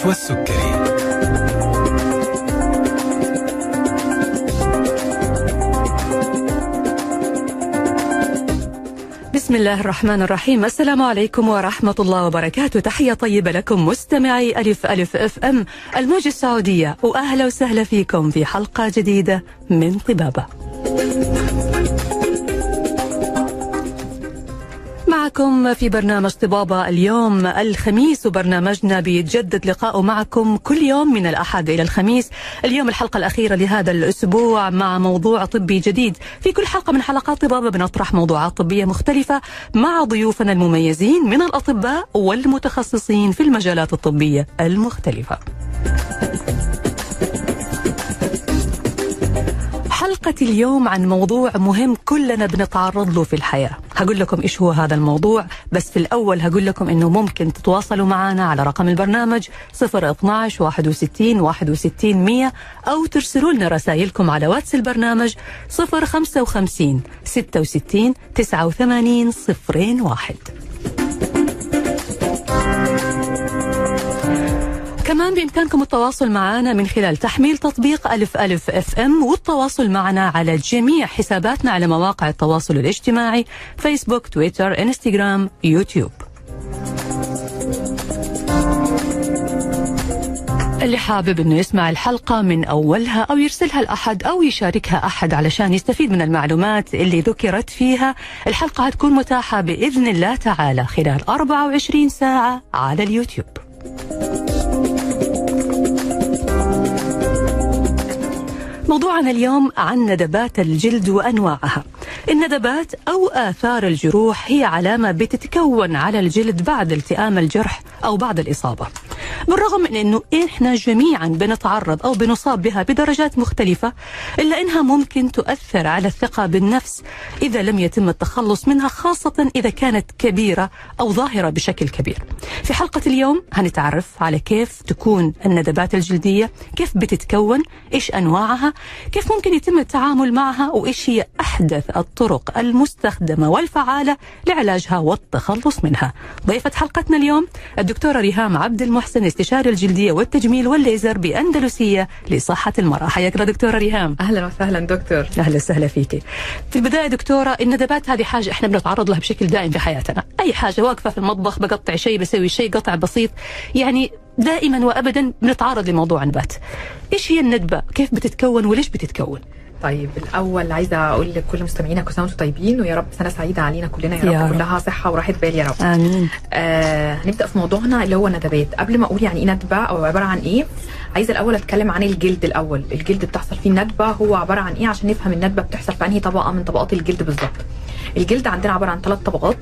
نشوى السكري بسم الله الرحمن الرحيم. السلام عليكم ورحمة الله وبركاته. تحية طيبة لكم مستمعي ألف ألف أف أم الموجة السعودية. وأهلا وسهلا فيكم في حلقة جديدة من طبابة. معكم في برنامج طبابة اليوم الخميس وبرنامجنا بيتجدد لقاؤه معكم كل يوم من الأحد إلى الخميس. اليوم الحلقة الأخيرة لهذا الأسبوع مع موضوع طبي جديد. في كل حلقة من حلقات طبابة بنطرح موضوعات طبية مختلفة مع ضيوفنا المميزين من الأطباء والمتخصصين في المجالات الطبية المختلفة. حلقة اليوم عن موضوع مهم كلنا بنتعرض له في الحياة. هقول لكم إيش هو هذا الموضوع بس في الأول هقول لكم إنه ممكن تتواصلوا معنا على رقم البرنامج 012 61 61 100 أو ترسلوا لنا رسائلكم على واتس البرنامج 055 66 89 01 كمان بإمكانكم التواصل معنا من خلال تحميل تطبيق ألف ألف أف أم والتواصل معنا على جميع حساباتنا على مواقع التواصل الاجتماعي فيسبوك تويتر إنستغرام يوتيوب. اللي حابب إنه يسمع الحلقة من أولها أو يرسلها لأحد أو يشاركها أحد علشان يستفيد من المعلومات اللي ذكرت فيها الحلقة هتكون متاحة بإذن الله تعالى خلال 24 ساعة على اليوتيوب. موضوعنا اليوم عن ندبات الجلد وأنواعها. الندبات أو آثار الجروح هي علامة بتتكون على الجلد بعد التئام الجرح أو بعد الإصابة. بالرغم من إنه إحنا جميعا بنتعرض أو بنصاب بها بدرجات مختلفة إلا إنها ممكن تؤثر على الثقة بالنفس إذا لم يتم التخلص منها خاصة إذا كانت كبيرة أو ظاهرة بشكل كبير. في حلقة اليوم هنتعرف على كيف تكون الندبات الجلدية، كيف بتتكون، إيش أنواعها، كيف ممكن يتم التعامل معها وإيش هي أحدث الطرق المستخدمة والفعالة لعلاجها والتخلص منها. ضيفة حلقتنا اليوم الدكتورة ريهام عبد المحسن استشاري الجلدية والتجميل والليزر بأندلسية لصحة المرأة. حياك الله دكتورة ريهام. أهلا وسهلا دكتور أهلا وسهلا فيك. في البداية دكتورة الندبات هذه حاجة إحنا بنتعرض لها بشكل دائم في حياتنا، أي حاجة واقفة في المطبخ بقطع شيء بسوي شيء قطع بسيط يعني دائما وابدا بنتعرض لموضوع النبات. إيش هي الندبة؟ كيف بتتكون وليش بتتكون؟ طيب الأول عايزة أقول لكل مستمعينا كل سنة وأنتم طيبين ويا رب سنة سعيدة علينا كلنا يا رب, يا رب. كلها صحة وراحة بال يا رب. آمين. آه هنبدأ في موضوعنا اللي هو ندبات قبل ما أقول يعني إيه ندبة أو عبارة عن إيه عايزة الأول أتكلم عن الجلد الأول. الجلد بتحصل فيه الندبة هو عبارة عن إيه؟ عشان نفهم الندبة بتحصل في أنهي طبقة من طبقات الجلد بالظبط. الجلد عندنا عبارة عن ثلاث طبقات.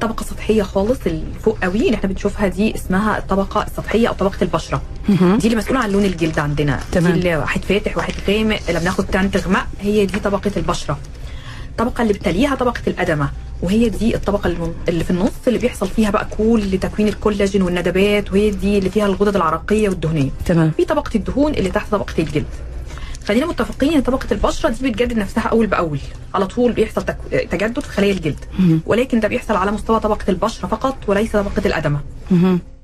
طبقه سطحيه خالص اللي فوق قوي اللي إحنا بنشوفها دي اسمها الطبقة السطحية أو طبقة البشرة. دي اللي مسؤولة عن لون الجلد عندنا تمام. دي اللي واحد فاتح واحد غامق لما ناخد تان تغمق هي دي طبقة البشرة الطبقة اللي بتليها طبقة الأدمة وهي دي الطبقة اللي- اللي في النص اللي بيحصل فيها بقى كل تكوين الكولاجين والندبات وهي دي اللي فيها الغدد العرقية والدهنية تمام. في طبقة الدهون اللي تحت طبقة الجلد خلينا متفقين إن طبقة البشرة دي بتجدد نفسها أول بأول على طول بيحصل تك- تجدد في خلايا الجلد. ولكن ده بيحصل على مستوى طبقة البشرة فقط وليس طبقة الأدمة.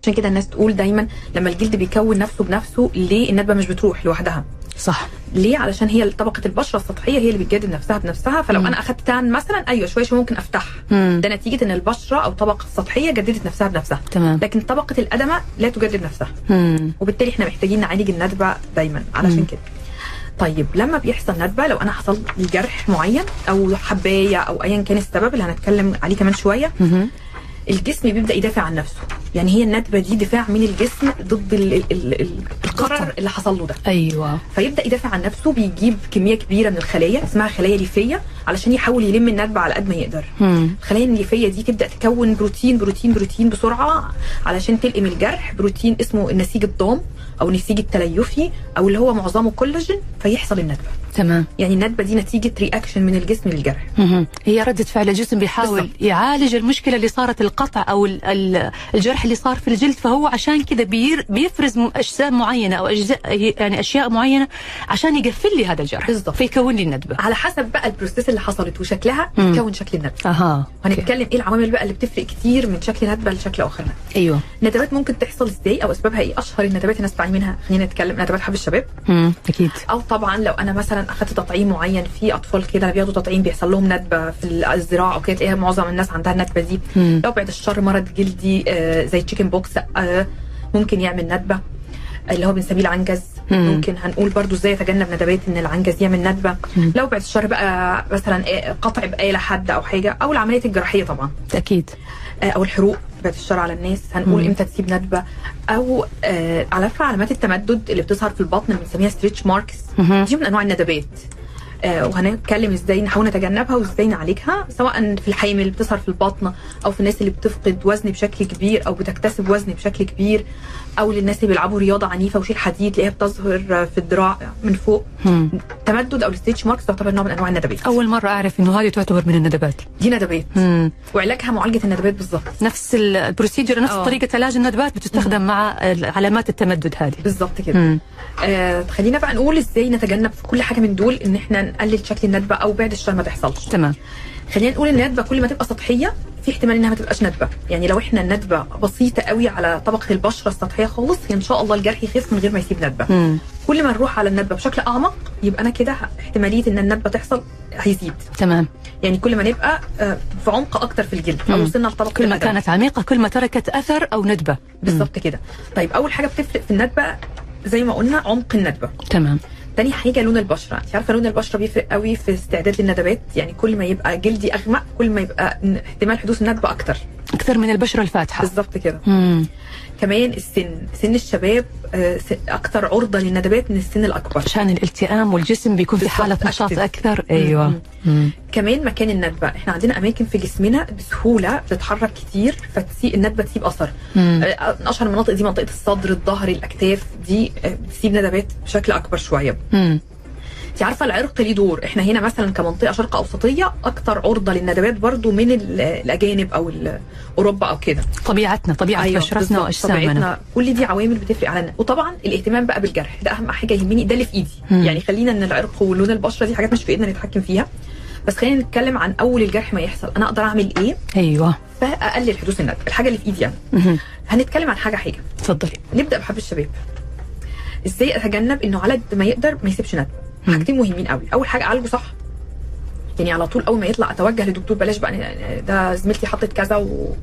عشان كده الناس تقول دايما لما الجلد بيكون نفسه بنفسه ليه الندبة مش بتروح لوحدها صح. ليه علشان هي طبقة البشرة السطحية هي اللي بتجدد نفسها بنفسها فلو مم. أنا أخدت تان مثلا أيوه شوية شوية ممكن أفتح مم. ده نتيجة إن البشرة أو الطبقه السطحيه جددت نفسها بنفسها تمام. لكن طبقة الأدمة لا تجدد نفسها مم. وبالتالي إحنا محتاجين نعالج الندبة دايما علشان مم. كده طيب لما بيحصل ندبة لو أنا حصل لي جرح معين أو حباية أو ايا كان السبب اللي هنتكلم عليه كمان شوية. الجسم بيبدأ يدافع عن نفسه يعني هي الندبة دي دفاع من الجسم ضد ال ال ال ال القرر اللي حصل له ده أيوه. فيبدأ يدافع عن نفسه بيجيب كمية كبيرة من الخلايا اسمها خلايا ليفية علشان يحاول يلم الندبة على قد ما يقدر مم. الخلايا الليفية دي تبدأ تكون بروتين بروتين بروتين بسرعة علشان تلقم الجرح بروتين اسمه النسيج الضام أو النسيج التليفي أو اللي هو معظمه كولاجين فيحصل الندبة. تمام. يعني الندبة دي نتيجة reaction من الجسم للجرح. هي ردة فعل الجسم بيحاول بالضبط. يعالج المشكلة اللي صارت القطع ال- الجرح اللي صار في الجلد فهو عشان كذا بيفرز م- أجسام معينة أو أجزاء يعني أشياء معينة عشان يقفل لي هذا الجرح بالضبط. فيكون لي الندبة. على حسب بقى ال process اللي حصلت وشكلها. يكون شكل الندبة. أها. هنتكلم إيه العوامل بقى اللي بتفرق كتير من شكل ندبة لشكل آخر أيوه. الندبات ممكن تحصل إزاي أو أسبابها إيه؟ أشهر الندبات الناس بتعاني منها خلينا نتكلم ندبات حب الشباب مم. أكيد أو طبعا لو أنا مثلا أخدت تطعيم معين في أطفال كده بياخدوا تطعيم بيحصل لهم ندبة في الزراعة أو كده تلاقيها معظم الناس عندها الندبه دي مم. لو بعد الشر مرض جلدي آه، زي تشيكن بوكس آه، ممكن يعمل ندبة اللي هو بنسميه العنجز مم. ممكن هنقول برضو إزاي اتجنب ندبات إن العنجز يعمل ندبة مم. لو بعد الشر بقى مثلا آه، قطع بآلة حد أو حاجة أو العمليات الجراحية طبعا أكيد آه، أو الحروق بعد الشر على الناس. هنقول مم. إمتى تسيب ندبة؟ أو آه، على فكرة علامات التمدد اللي بتظهر في البطن اللي بنسميها stretch marks. دي من أنواع الندبات. آه، وهنتكلم إزاي نحاول نتجنبها وإزاي نعالجها سواء في الحامل اللي بتظهر في البطن أو في الناس اللي بتفقد وزن بشكل كبير أو بتكتسب وزن بشكل كبير. أو للناس اللي بيلعبوا رياضة عنيفة وشيل حديد تلاقيها بتظهر في الذراع من فوق. مم. تمدد أو ال stretch marks تعتبر نوع من أنواع الندبات. أول مرة أعرف إنه هذه تعتبر من الندبات. دي ندبات. مم. وعلاجها معالجة الندبات بالظبط نفس ال- البروسيجر نفس آه. طريقة علاج الندبات بتستخدم مع علامات التمدد هذه. بالظبط كده. مم. آه خلينا بقى نقول إزاي نتجنب في كل حاجة من دول إن إحنا نقلل شكل الندبة أو بعد الشر ما تحصلش تمام. خلينا نقول ان الندبة كل ما تبقى سطحية في احتمال إنها ما تبقاش ندبة. يعني لو إحنا الندبة بسيطة قوي على طبقة البشرة السطحية خالص هي إن شاء الله الجرح يخف من غير ما يسيب ندبة. مم. كل ما نروح على الندبة بشكل أعمق يبقى أنا كده احتمالية إن الندبة تحصل هيزيد. تمام. يعني كل ما نبقى آه، في عمق أكتر في الجلد. أو. وصلنا لطبقة كل ما. كانت عميقة كل ما تركت أثر أو ندبة. بالظبط كده. طيب أول حاجة بتفرق في الندبة زي ما قلنا عمق الندبة. تمام. تاني حاجة لون البشرة. انت عارفة لون البشرة بيفرق قوي في استعداد للندبات؟ يعني كل ما يبقى جلدي أغمق كل ما يبقى احتمال حدوث الندبه أكتر. أكثر من البشرة الفاتحة. بالظبط كده. كمان السن سن الشباب آه، أكتر عرضة للندبات من السن الأكبر عشان الالتئام والجسم بيكون في حالة نشاط. أكثر أيوة مم. مم. كمان مكان الندبة إحنا عندنا أماكن في جسمنا بسهولة بتتحرك كتير فتسيب الندبة تسيب أثر مم. آه، من أشهر المناطق دي منطقة الصدر الظهر الأكتاف دي آه، بتسيب ندبات بشكل أكبر شوية مم. انت عارفة العرق ليه دور. إحنا هنا مثلا كمنطقة شرق أوسطية أكتر عرضة للندبات برضو من ال- الأجانب أو أوروبا أو كده. طبيعتنا طبيعة أيوة، بشرتنا طبيعتنا. كل دي عوامل بتفرق علينا. وطبعا الاهتمام بقى بالجرح. ده أهم حاجة يهمني ده اللي في إيدي. مم. يعني خلينا إن العرق ولون البشرة دي حاجات مش في إيدنا نتحكم فيها. بس خلينا نتكلم عن أول الجرح ما يحصل. أنا أقدر أعمل إيه؟ أيوة. فأقلل حدوث الندب. الحاجة اللي في إيدي يعني. مهم. هنتكلم عن حاجة حاجة. تفضلي نبدأ بحب الشباب. إزاي أتجنب إنه على قد ما يقدر ما يسيبش ندب. حاجتين مهمين قوي. أول حاجة أعالجه صح. يعني على طول أول ما يطلع أتوجه لدكتور بلاش بقى ده زميلتي حطت كذا و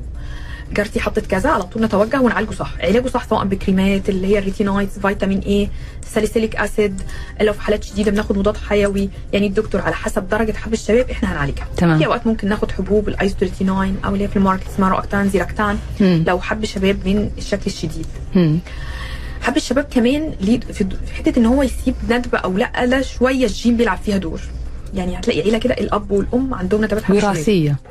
جارتي حطت كذا على طول نتوجه ونعالجه صح. علاجه صح سواء بكريمات اللي هي ال retinoids vitamin A salicylic acid لو في حالات شديدة بناخد مضاد حيوي. يعني الدكتور على حسب درجة حب الشباب إحنا هنعالجها. تمام. في أوقات ممكن ناخد حبوب الايزوتريتيناين أو اللي هي في ال market اسمها روكتان زيراكتان. لو حب شباب من الشكل الشديد. مم. حب الشباب كمان في حتة إن هو يسيب ندبه أو لأ ده شوية الجين بيلعب فيها دور. يعني هتلاقي عيلة كده الأب والأم عندهم ندبات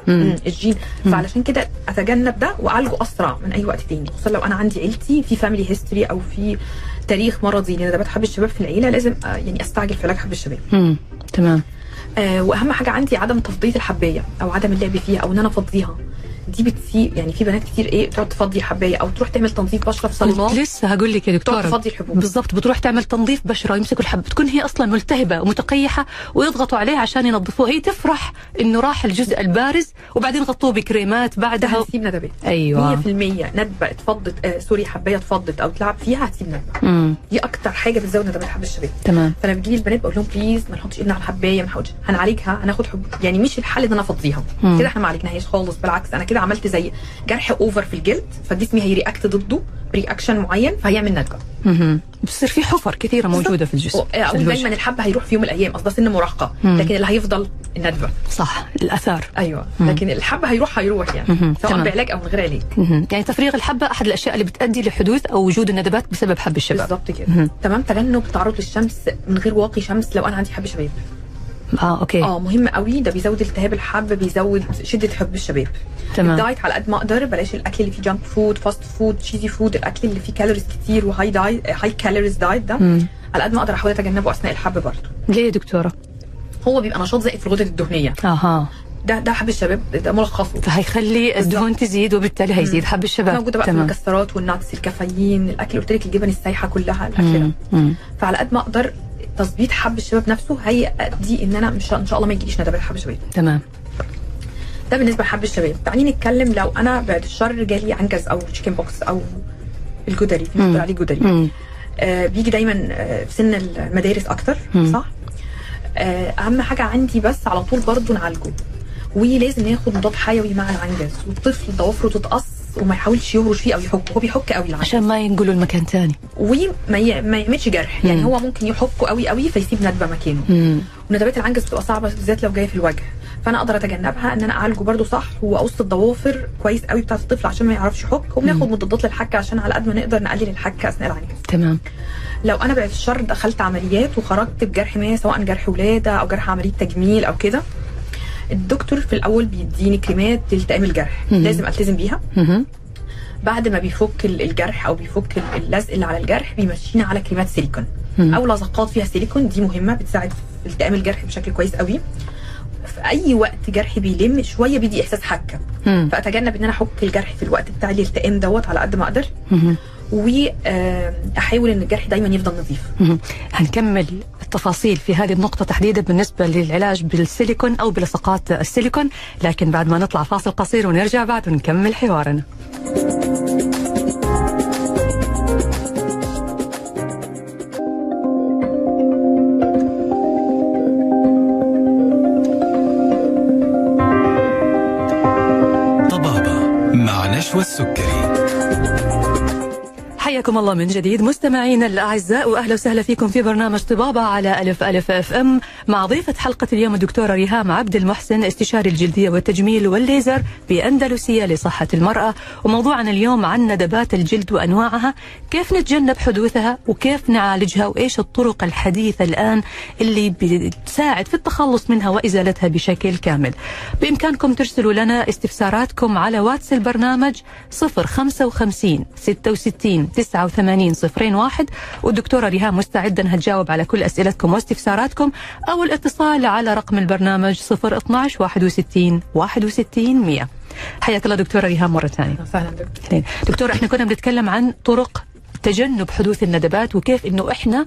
مم. الجين. فعلشان كده أتجنب ده وأعالجه أسرع من أي وقت تاني. خصوصا لو أنا عندي عيلتي في family history أو في تاريخ مرضي لندبات حب الشباب في العيلة لازم آه، يعني أستعجل في علاج حب الشباب. مم. تمام. آه وأهم حاجة عندي عدم تفضيه الحباية أو عدم اللعب فيها أو إن أنا أفضيها. دي بتسيب يعني في بنات كتير إيه تقعد تفضي الحباية أو تروح تعمل تنظيف بشرة في صالونات. لسه هقول لك يا تقعد دكتورة تفضي الحبوب. بالضبط بتروح تعمل تنظيف بشرة ويمسكوا الحب تكون هي أصلا ملتهبة ومتقيحة ويضغطوا عليها عشان ينظفوها. هي تفرح إنه راح الجزء البارز وبعدين غطوه بكريمات ده بعدها هتسيب ندبات أيوه. 100% ندبة اتفضت آه sorry حباية اتفضت أو تلعب فيها هتسيب ندبة. دي أكتر حاجة بتزود ندبات حب الشباب تمام. فانا بجيب البنات بقول لهم please ما نحطش إيدنا على الحباية ما نحطش هنعالجها هناخد حب يعني مش الحل إن أنا أفضيها. كده إحنا ما عالجناهاش خالص بالعكس أنا كده عملت زي جرح over في الجلد فجسمي هي react ضده reaction معين فهيعمل ندبه مهم. بتصير في حفر كثيرة موجودة في الجسم أو. دايما الحب هيروح في يوم من الأيام ده سن مراهقة مم. لكن اللي هيفضل الندبه صح الآثار أيوه مم. لكن الحب هيروح هيروح يعني مهم. سواء تمام. بعلاج أو من غير علاج. يعني تفريغ الحبة أحد الأشياء اللي بتؤدي لحدوث أو وجود الندبات بسبب حب الشباب بالظبط كده. تمام تجنب التعرض للشمس من غير واقي شمس لو أنا عندي حب شباب آه okay. آه مهم قوي. ده بيزود التهاب الحب بيزود شدة حب الشباب. تمام. ال diet على قد ما أقدر بلاش الأكل اللي فيه junk food fast food cheesy food الأكل اللي فيه calories كتير و high diet high calories diet ده. مم. على قد ما أقدر أحاول أتجنبه أثناء الحب برضه. ليه يا دكتورة؟ هو بيبقى نشاط زائد في الغدد الدهنية. أها. ده ده حب الشباب ده ملخصه فهيخلي الدهون تزيد وبالتالي هيزيد. حب الشباب. موجوده بقى في تمام. المكسرات وال nuts الكافيين الأكل قلت لك الجبن السايحة كلها الأكل ده. فعلى قد ما أقدر تظبيط حب الشباب نفسه هيأدي إن أنا مش إن شاء الله ما يجيليش ندبات حب الشباب. تمام. ده بالنسبة لحب الشباب. تعالي نتكلم لو أنا بعد الشر جالي عنجز أو تشيكن بوكس أو الجدري في بتقول عليه جدري. آه بيجي دايما آه في سن المدارس أكتر مم. صح؟ آه أهم حاجة عندي بس على طول برضو نعالجه. ولازم ياخد مضاد حيوي مع العنجز والطفل ضوافره تتقص وما يحاولش يهرش فيه أو يحك. هو بيحك قوي العنجز عشان ما ينقلوا المكان ثاني وما ي... ما يعملش جرح. يعني مم. هو ممكن يحكه قوي قوي فيسيب ندبة مكانه. مم. وندبات العنجز بتبقى صعبة بالذات لو جاية في الوجه. فأنا أقدر أتجنبها إن أنا أعالجه برده صح واقص الضوافر كويس قوي بتاعة الطفل عشان ما يعرفش يحك. وبناخد مضادات للحكة عشان على قد ما نقدر نقلل الحكة أثناء العنجز تمام. لو أنا بعد الشر دخلت عمليات وخرجت بجرح ما سواء جرح ولادة أو جرح عملية تجميل أو كده الدكتور في الأول بيديني كريمات لالتئام الجرح. لازم ألتزم بيها. بعد ما بيفك ال- الجرح أو بيفك ال- اللزق اللي على الجرح بيمشينا على كريمات سيليكون. أو لصقات فيها سيليكون دي مهمة بتساعد في التئام الجرح بشكل كويس قوي في أي وقت جرحي بيلم شوية بيدي إحساس حكة. فأتجنب إن أنا أحك الجرح في الوقت بتاع الالتئام دوت على قد ما أقدر. وأحاول إن الجرح دايما يفضل نظيف. هنكمل التفاصيل في هذه النقطة تحديدا بالنسبة للعلاج بالسيليكون أو بلصقات السيليكون لكن بعد ما نطلع فاصل قصير ونرجع بعد ونكمل حوارنا. طبابة مع نشوى السكري. حياكم الله من جديد. مستمعينا الأعزاء وأهلا وسهلا فيكم في برنامج طبابة على ألف ألف أف أم مع ضيفة حلقة اليوم الدكتورة ريهام عبد المحسن استشاري الجلدية والتجميل والليزر بأندلسية لصحة المرأة. وموضوعنا اليوم عن ندبات الجلد وأنواعها كيف نتجنب حدوثها وكيف نعالجها وإيش الطرق الحديثة الآن اللي بتساعد في التخلص منها وإزالتها بشكل كامل. بإمكانكم ترسلوا لنا استفساراتكم على واتس البرنامج 055 66 89 صفرين واحد والدكتورة ريهام مستعدة أنها تجاوب على كل أسئلتكم واستفساراتكم أو الاتصال على رقم البرنامج 012 61 61 100 حياك الله دكتورة ريهام مرة ثانية فعلا دكتور اثنين دكتور إحنا كنا بنتكلم عن طرق تجنب حدوث الندبات وكيف إنه إحنا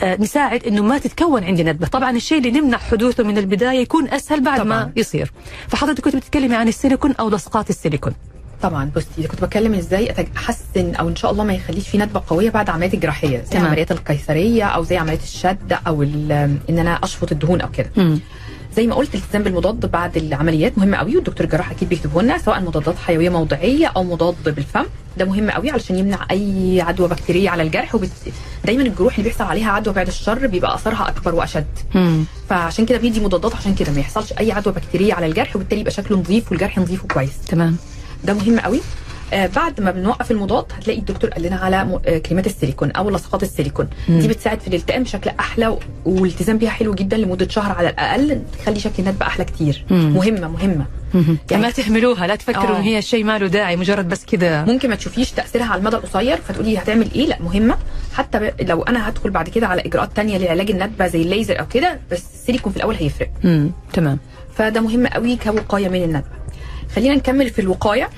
آه، نساعد إنه ما تتكون عندي ندبة، طبعا الشيء اللي نمنع حدوثه من البداية يكون أسهل بعد طبعاً. ما يصير. فحضرتك كنت بتتكلمي عن السيليكون أو لصقات السيليكون. طبعا بصي كنت بتكلم إزاي احسن أو إن شاء الله ما يخليش في ندبة قوية بعد عمليات الجراحية زي تمام. عمليات القيصرية أو زي عمليات الشد أو إن أنا أشفط الدهون أو كده. زي ما قلت الالتزام بالمضاد بعد العمليات مهم قوي والدكتور الجراح أكيد بيكتبه لنا سواء مضادات حيوية موضعية أو مضاد بالفم ده مهم قوي علشان يمنع أي عدوى بكتيرية على الجرح وبت... دايما الجروح اللي بيحصل عليها عدوى بعد الشر بيبقى أثرها أكبر وأشد مم. فعشان كده بيدي مضادات عشان كده ما يحصلش أي عدوى بكتيرية على الجرح وبالتالي يبقى شكله نظيف والجرح نظيف وكويس تمام. ده مهم قوي آه بعد ما بنوقف المضاد هتلاقي الدكتور قال لنا على آه كريمات السيليكون أو لصقات السيليكون مم. دي بتساعد في الالتئام بشكل أحلى والالتزام بيها حلو جدا لمدة شهر على الأقل تخلي شكل الندبة أحلى كتير مم. مهمة مهمة مم. يعني- ما تهملوها لا تفكروا آه. إن هي شيء ما له داعي مجرد بس كذا ممكن ما تشوفيش تأثيرها على المدى القصير فتقولي هتعمل إيه لا مهمة حتى ب... لو أنا هدخل بعد كده على إجراءات تانية لعلاج الندبة زي الليزر أو كده بس السيليكون في الأول هيفرق مم. تمام. فده مهم قوي كوقاية من الندبة خلينا نكمل في الوقاية.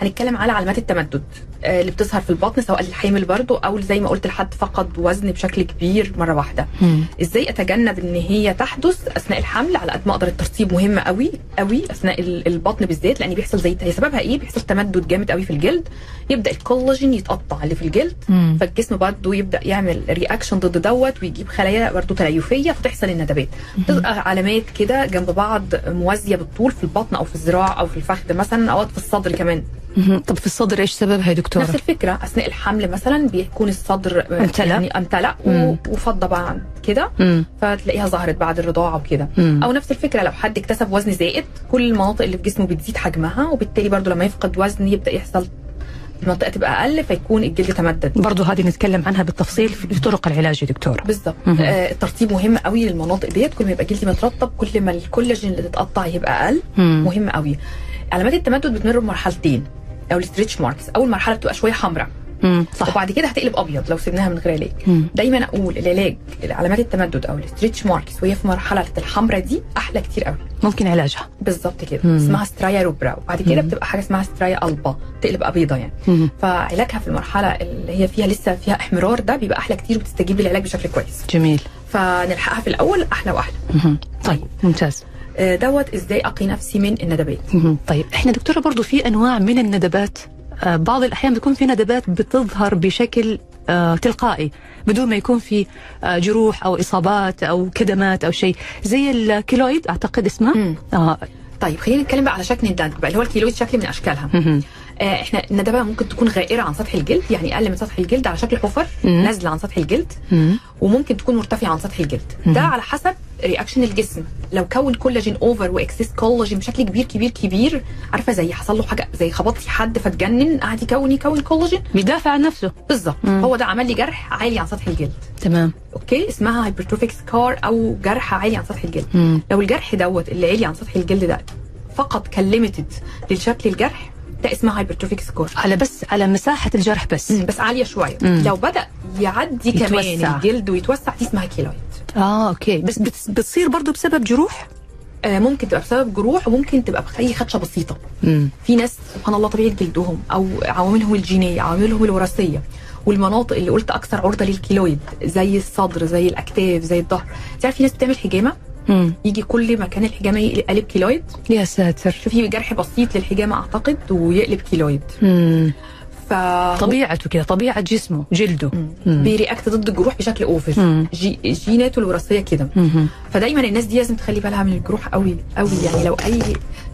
هنتكلم على علامات التمدد اللي بتظهر في البطن سواء للحامل برضو أو زي ما قلت لحد فقد وزن بشكل كبير مرة واحدة مم. إزاي أتجنب إن هي تحدث أثناء الحمل على قد ما أقدر الترطيب مهم قوي قوي أثناء ال- البطن بالذات لأن بيحصل زي هي سببها إيه بيحصل تمدد جامد قوي في الجلد يبدأ الكولاجين يتقطع اللي في الجلد مم. فالجسم برضه يبدأ يعمل reaction ضد دوت ويجيب خلايا برضه تليفية فتحصل الندبات تبقى علامات كده جنب بعض موازية بالطول في البطن أو في الذراع أو في الفخذ مثلا أو في الصدر كمان. طب في الصدر إيش سببها يا دكتورة؟ نفس الفكرة أثناء الحمل مثلا بيكون الصدر آه، امتلأ. يعني امتلأ وفضى بعد كده. فتلاقيها ظهرت بعد الرضاعة وكده. أو نفس الفكرة لو حد اكتسب وزن زائد كل المناطق اللي في جسمه بتزيد حجمها وبالتالي برضو لما يفقد وزن يبدأ يحصل المنطقة تبقى أقل فيكون الجلد تمدد برضو هذه نتكلم عنها بالتفصيل في طرق العلاج يا دكتور بالظبط. آه الترطيب مهم قوي للمناطق ديت كل ما يبقى جلدي مترطب كل ما الكولاجين اللي تتقطع يبقى أقل. مهم قوي علامات التمدد بتمر بمرحلتين أو ال stretch marks. أول مرحلة بتبقى شوية حمراء. مم. صح. وبعد كده هتقلب أبيض لو سيبناها من غير علاج. مم. دايما أقول العلاج علامات التمدد أو ال stretch marks وهي في مرحلة الحمراء دي أحلى كتير قوي ممكن علاجها. بالظبط كده. مم. اسمها سترايا روبرا وبعد كده مم. بتبقى حاجة اسمها سترايا البا تقلب أبيضة يعني. مم. فعلاجها في المرحلة اللي هي فيها لسه فيها إحمرار ده بيبقى أحلى كتير وبتستجيب للعلاج بشكل كويس. جميل. فنلحقها في الأول أحلى وأحلى. مهم. طيب ممتاز. دوت إزاي أقي نفسي من الندبات. طيب إحنا دكتورة برضو في أنواع من الندبات آه، بعض الأحيان بتكون في ندبات بتظهر بشكل آه، تلقائي بدون ما يكون في آه، جروح أو إصابات أو كدمات أو شيء زي الكيلويد أعتقد. آه طيب خلينا نتكلم بقى على شكل الندبه اللي هو ال keloid شكل من أشكالها. آه، إحنا الندبه ممكن تكون غائرة عن سطح الجلد يعني أقل من سطح الجلد على شكل حفر. نازلة عن سطح الجلد مم. وممكن تكون مرتفعة عن سطح الجلد مم. ده على حسب reaction الجسم لو كون كولاجين over و excess كولاجين بشكل كبير كبير كبير عارفة زي حصل له حاجة زي خبطتي حد فاتجنن قعد يكون يكون كولاجين بيدافع عن نفسه بالظبط. هو ده عمل لي جرح عالي عن سطح الجلد تمام okay اسمها hypertrophic scar أو جرح عالي عن سطح الجلد مم. لو الجرح دوت اللي عالي عن سطح الجلد ده فقط كان limited للشكل الجرح ده اسمها hypertrophic scar على بس على مساحة الجرح بس. مم، بس عالية شوية مم. لو بدأ يعدي كمان يتوسع. الجلد ويتوسع دي اسمها keloid آه okay. بس بت- بتصير برضو بسبب جروح؟ آه ممكن تبقى بسبب جروح وممكن تبقى باي خدشة بسيطة. مم. في ناس سبحان الله طبيعة جلدهم أو عواملهم الجينية عواملهم الوراثية. والمناطق اللي قلت أكثر عرضة لل keloid زي الصدر زي الأكتاف زي الظهر. تعرف في ناس بتعمل حجامة؟ مم. يجي كل مكان الحجامة يقلب keloid يا ساتر شوفي جرح بسيط للحجامة أعتقد ويقلب keloid مم. ف طبيعته كذا طبيعة جسمه جلده مم. بي react ضد الجروح بشكل over مم. جي جيناته الوراثية كده. فدايما الناس دي لازم تخلي بالها من الجروح قوي قوي يعني لو أي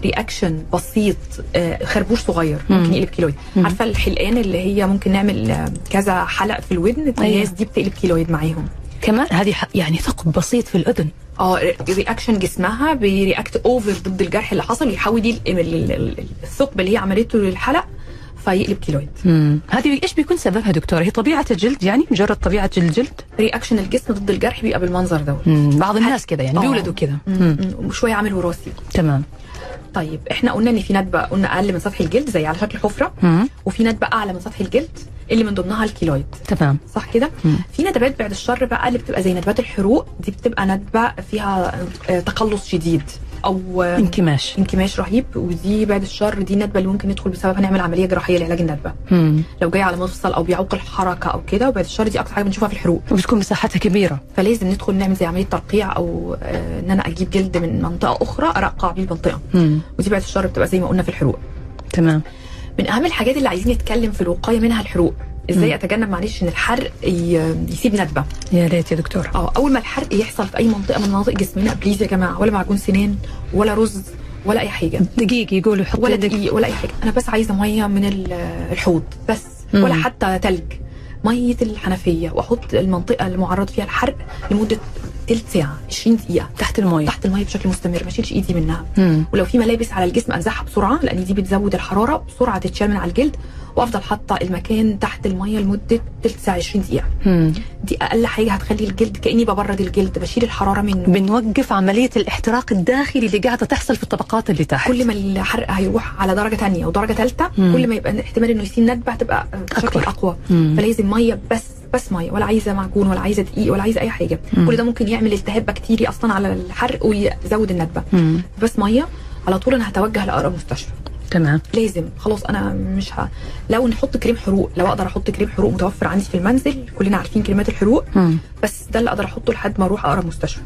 reaction بسيط آه، خربوش صغير ممكن مم. يقلب keloid. عارفة الحلقان اللي هي ممكن نعمل آه، كذا حلق في الودن أيوة. الناس دي بتقلب keloid معاهم كمان هذه يعني ثقب بسيط في الأذن آه reaction جسمها بي react over ضد الجرح اللي حصل يحول دي ال- ال- ال- الثقب اللي هي عملته للحلق فيقلب keloid. هذه إيش بيكون سببها دكتور هي طبيعة الجلد يعني مجرد طبيعة الجلد reaction الجسم ضد الجرح بيبقى بالمنظر ده مم. بعض الناس كذا يعني آه. بيولدوا. مم. مم. وشوية عامل وراثي تمام طيب إحنا قلنا إن في ندبه قلنا أقل من سطح الجلد زي على شكل حفرة مم. وفي ندبه أعلى من سطح الجلد اللي من ضمنها الكيلويد. تمام. صح كده. في ندبات بعد الشر بقى اللي بتبقى زي ندبات الحروق دي بتبقى ندبة فيها آه، تقلص شديد أو آه، انكماش. انكماش رهيب ودي بعد الشر دي الندبه اللي ممكن ندخل بسببها نعمل عملية جراحية لعلاج الندبة. مم. لو جاي على مفصل أو بيعوق الحركة أو كده وبعد الشر دي أكتر حاجة بنشوفها في الحروق. وبتكون مساحتها كبيرة. فلازم ندخل نعمل زي عملية ترقيع أو آه، إن أنا أجيب جلد من منطقة أخرى أرقع بيه المنطقة. مم. ودي بعد الشر بتبقى زي ما قلنا في الحروق. تمام. من أهم الحاجات اللي عايزين نتكلم في الوقاية منها الحروق. إزاي أتجنب معلش إن الحرق يسيب ندبة. يا ريت يا دكتور آه أول ما الحرق يحصل في أي منطقة من مناطق جسمنا please يا جماعة ولا معجون سنان ولا رز ولا أي حاجة. دقيق يقولوا حط ولا دقيق ولا أي حاجة. أنا بس عايزة مية من ال- الحوض بس مم. ولا حتى تلج. مية الحنفية وأحط المنطقة اللي معرض فيها الحرق لمدة تلت ساعه 20 دقيقة تحت المويه تحت الميه بشكل مستمر ما اشيلش إيدي منها مم. ولو في ملابس على الجسم انزعها بسرعة لأن دي بتزود الحرارة بسرعة تتشال من على الجلد وأفضل حاطة المكان تحت الميه لمدة تلت ساعة 20 دقيقة مم. دي أقل حاجة هتخلي الجلد كأني ببرد الجلد بشيل الحرارة منه بنوقف عملية الاحتراق الداخلي اللي قاعدة تحصل في الطبقات اللي تحت كل ما الحرق هيروح على درجة تانية ودرجة ثالثه. كل ما يبقى احتمال إنه يسيب ندبه هتبقى بشكل. أقوى مم. فلازم مية بس بس مية ولا عايزة معجون ولا عايزة دقيق ولا عايزة أي حاجة. مم. كل ده ممكن يعمل التهاب بكتيري أصلا على الحرق ويزود الندبة. مم. بس مية على طول أنا هتوجه لأقرب مستشفى. تمام. لازم. خلاص أنا مش ه... لو نحط كريم حروق لو أقدر أحط كريم حروق متوفر عندي في المنزل كلنا عارفين كريمات الحروق. مم. بس ده اللي أقدر أحطه لحد ما أروح أقرب مستشفى.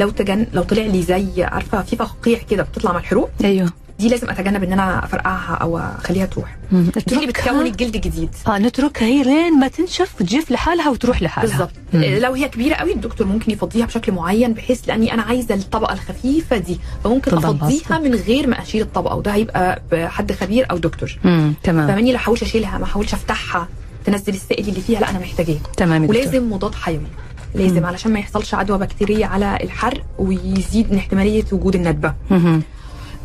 لو تجن لو طلع لي زي عارفة في فقاقيع كده بتطلع مع الحروق. أيوه. دي لازم أتجنب إن أنا أفرقعها أو أخليها تروح. مم. دي اللي بتكون الجلد جديد. آه نتركها. هي لين ما تنشف وتجف لحالها وتروح لحالها. بالظبط. مم. آه، لو هي كبيرة قوي الدكتور ممكن يفضيها بشكل معين بحيث لأني أنا عايزة الطبقة الخفيفة دي. فممكن أفضيها من غير ما أشيل الطبقة وده هيبقى بحد خبير أو دكتور. مم. تمام. فماني لا احاولش أشيلها ما احاولش أفتحها تنزل السائل اللي فيها لا أنا محتاجاه. تمام. ولازم مضاد حيوي. لازم مم. علشان ما يحصلش عدوى بكتيرية على الحرق ويزيد من احتمالية وجود الندبة. مهم.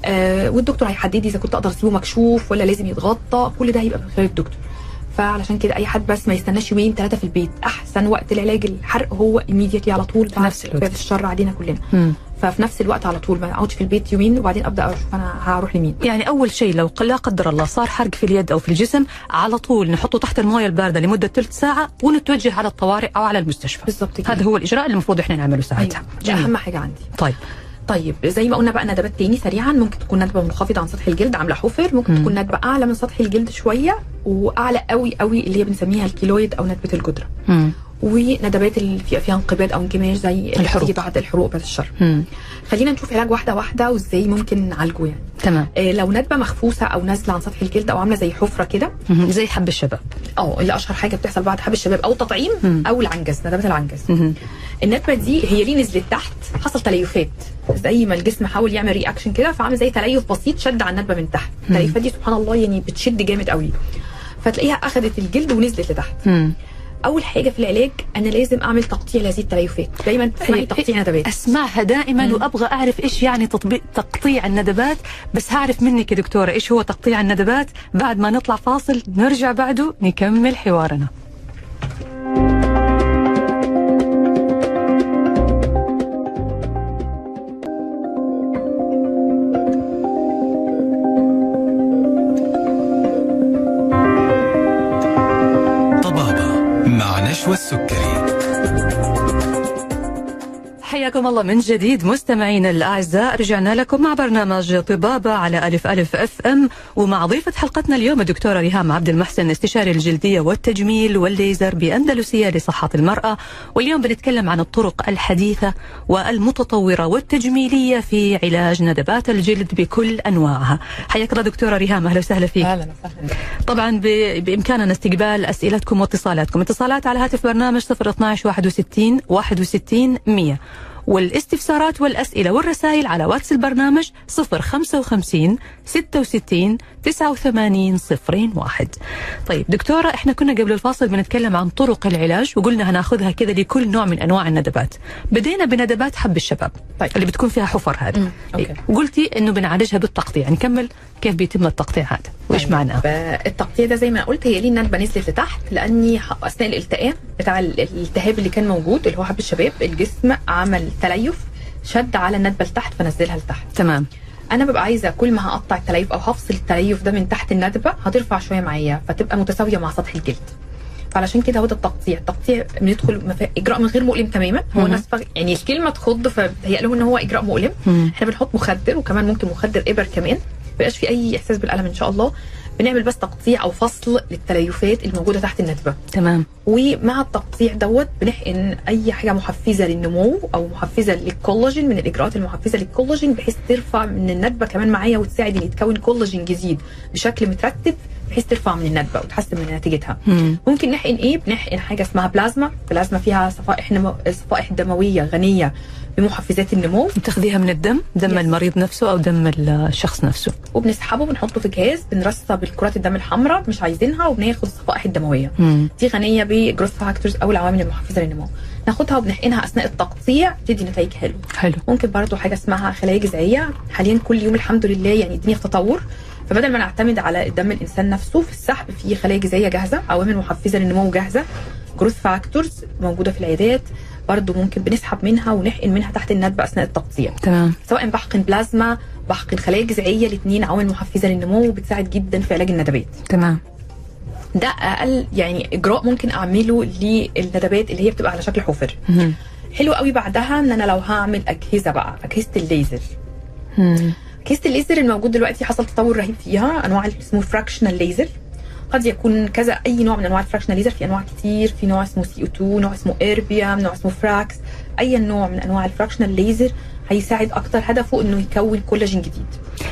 آه والدكتور هيحدد لي إذا كنت أقدر أسيبه مكشوف ولا لازم يتغطى. كل ده هيبقى من خلال الدكتور. فعلشان كده أي حد بس ما يستناش يومين ثلاثة في البيت أحسن وقت العلاج الحرق هو immediately على طول في نفس الوقت. الشر علينا كلنا. مم. ففي نفس الوقت على طول ما أقعدش في البيت يومين وبعدين أبدأ أشوف أنا هروح لمين؟ يعني أول شيء لو لا قدر الله صار حرق في اليد أو في الجسم على طول نحطه تحت المويه الباردة لمدة ثلث ساعة ونتوجه على الطوارئ أو على المستشفى. بالظبط. هذا هو الإجراء اللي المفروض إحنا نعمله ساعتها. دي أهم حاجة عندي. طيب. طيب زي ما قلنا بقى ندبات تاني سريعا. ممكن تكون ندبة منخفضة عن سطح الجلد عاملة حفر. ممكن تكون ندبة أعلى من سطح الجلد شوية وأعلى قوي قوي اللي هي بنسميها الكيلويد أو ندبة الجدرة. مم. وندبات اللي فيها فيها انقباض أو انكماش زي الحروق. بعد الحروق بعد الشر مم. خلينا نشوف علاج واحدة واحدة وإزاي ممكن نعالجه يعني تمام آه لو ندبة مخفوسة أو نازلة عن سطح الجلد أو عاملة زي حفرة كده. زي حب الشباب آه اللي أشهر حاجة بتحصل بعد حب الشباب أو التطعيم مم. أو العنجز ندبات العنجز مم. الندبة دي هي ليه نزلت تحت حصل تليفات زي ما الجسم حاول يعمل رياكشن كده فعمل زي تليف بسيط شد على الندبة من تحت التليفات دي سبحان الله يعني بتشد جامد قوي فتلاقيها اخذت الجلد ونزلت لتحت مم. أول حاجة في العلاج أنا لازم أعمل تقطيع لهذه التليفات دايما تسمعي تقطيع ندبات أسمعها دائما مم. وأبغى أعرف إيش يعني تطبيق تقطيع الندبات بس هعرف منك يا دكتورة إيش هو تقطيع الندبات. بعد ما نطلع فاصل نرجع بعده نكمل حوارنا. مع نشوى السكري حياكم الله من جديد مستمعينا الأعزاء رجعنا لكم مع برنامج طبابة على ألف ألف أف أم ومع ضيفة حلقتنا اليوم الدكتورة ريهام عبد المحسن استشاري الجلدية والتجميل والليزر باندلسيه لصحة المرأة. واليوم بنتكلم عن الطرق الحديثة والمتطورة والتجميلية في علاج ندبات الجلد بكل أنواعها. حياك الله دكتورة ريهام أهلا وسهلا فيك. أهلا وسهلا. طبعا بإمكاننا استقبال أسئلتكم واتصالاتكم. اتصالات على هاتف برنامج 012 61 61 100 والاستفسارات والأسئلة والرسائل على واتس البرنامج 055 66 89 01 طيب دكتورة إحنا كنا قبل الفاصل بنتكلم عن طرق العلاج وقلنا هناخذها كذا لكل نوع من أنواع الندبات. بدينا بندبات حب الشباب طيب. اللي بتكون فيها حفر هذه. مم، okay. قلتي إنه بنعالجها بالتقطيع. نكمل كيف بيتم التقطيع هذا؟ وإيش طيب، معناه؟ التقطيع ده زي ما قلت هي ليه الندبه نزلت لتحت؟ لأني أثناء الالتئام بتاع ال- الالتهاب اللي كان موجود اللي هو حب الشباب الجسم عمل تليف شد على الندبة لتحت فنزلها لتحت. تمام. أنا ببقى عايزة كل ما هقطع التليف أو هفصل التليف ده من تحت الندبة هترفع شوية معايا فتبقى متساوية مع سطح الجلد. فعلشان كده هو ده التقطيع. التقطيع بندخل مف- إجراء من غير مؤلم تماما. هو. الناس فا- يعني الكلمة تخض فبتهيأ لهم إن هو إجراء مؤلم. إحنا بنحط مخدر وكمان ممكن مخدر إبر كمان. ما في أي إحساس بالألم إن شاء الله. بنعمل بس تقطيع أو فصل للتليفات الموجودة تحت الندبة. تمام. ومع التقطيع دوت بنحقن أي حاجة محفزة للنمو أو محفزة للكولاجين من الإجراءات المحفزة للكولاجين بحيث ترفع من الندبة كمان معايا وتساعد ان يتكون كولاجين جديد بشكل مترتب بحيث ترفع من الندبة وتحسن من نتيجتها. مم. ممكن نحقن إيه؟ بنحقن حاجة اسمها بلازما. بلازما فيها صفائح نمو... صفائح دموية غنية. بمحفزات النمو. تاخذيها من الدم دم Yes. المريض نفسه أو دم الشخص نفسه. وبنسحبه بنحطه في جهاز بنرصب الكرات الدم الحمراء مش عايزينها وبناخد الصفائح الدموية. مم. دي غنية ب growth factors أو العوامل المحفزة للنمو. ناخدها وبنحقنها أثناء التقطيع تدي نتائج حلوة. حلو. ممكن برضو حاجة اسمها خلايا جذعية. حاليا كل يوم الحمد لله يعني الدنيا في تطور. فبدل ما نعتمد على دم الإنسان نفسه في السحب في خلايا جذعية جاهزة عوامل محفزة للنمو جاهزة. growth factors موجودة في العيادات. برضو ممكن بنسحب منها ونحقن منها تحت الندبه أثناء التقطيع تمام. سواء بحقن بلازما بحقن خلايا جذعية الاثنين عوامل محفزه للنمو وبتساعد جدا في علاج الندبات. تمام. ده أقل يعني إجراء ممكن أعمله للندبات اللي هي بتبقى على شكل حفر. مم. حلو قوي بعدها إن أنا لو هعمل أجهزة بقى أجهزة الليزر. مم. أجهزة الليزر الموجود دلوقتي حصل تطور رهيب فيها أنواع اللي اسمه fractional laser قد يكون كذا أي نوع من أنواع ال fractional laser في أنواع كتير في نوع اسمه CO2 نوع اسمه erbium نوع اسمه Frax أي نوع من أنواع ال fractional laser هيساعد أكتر هدفه إنه يكون كولاجين جديد.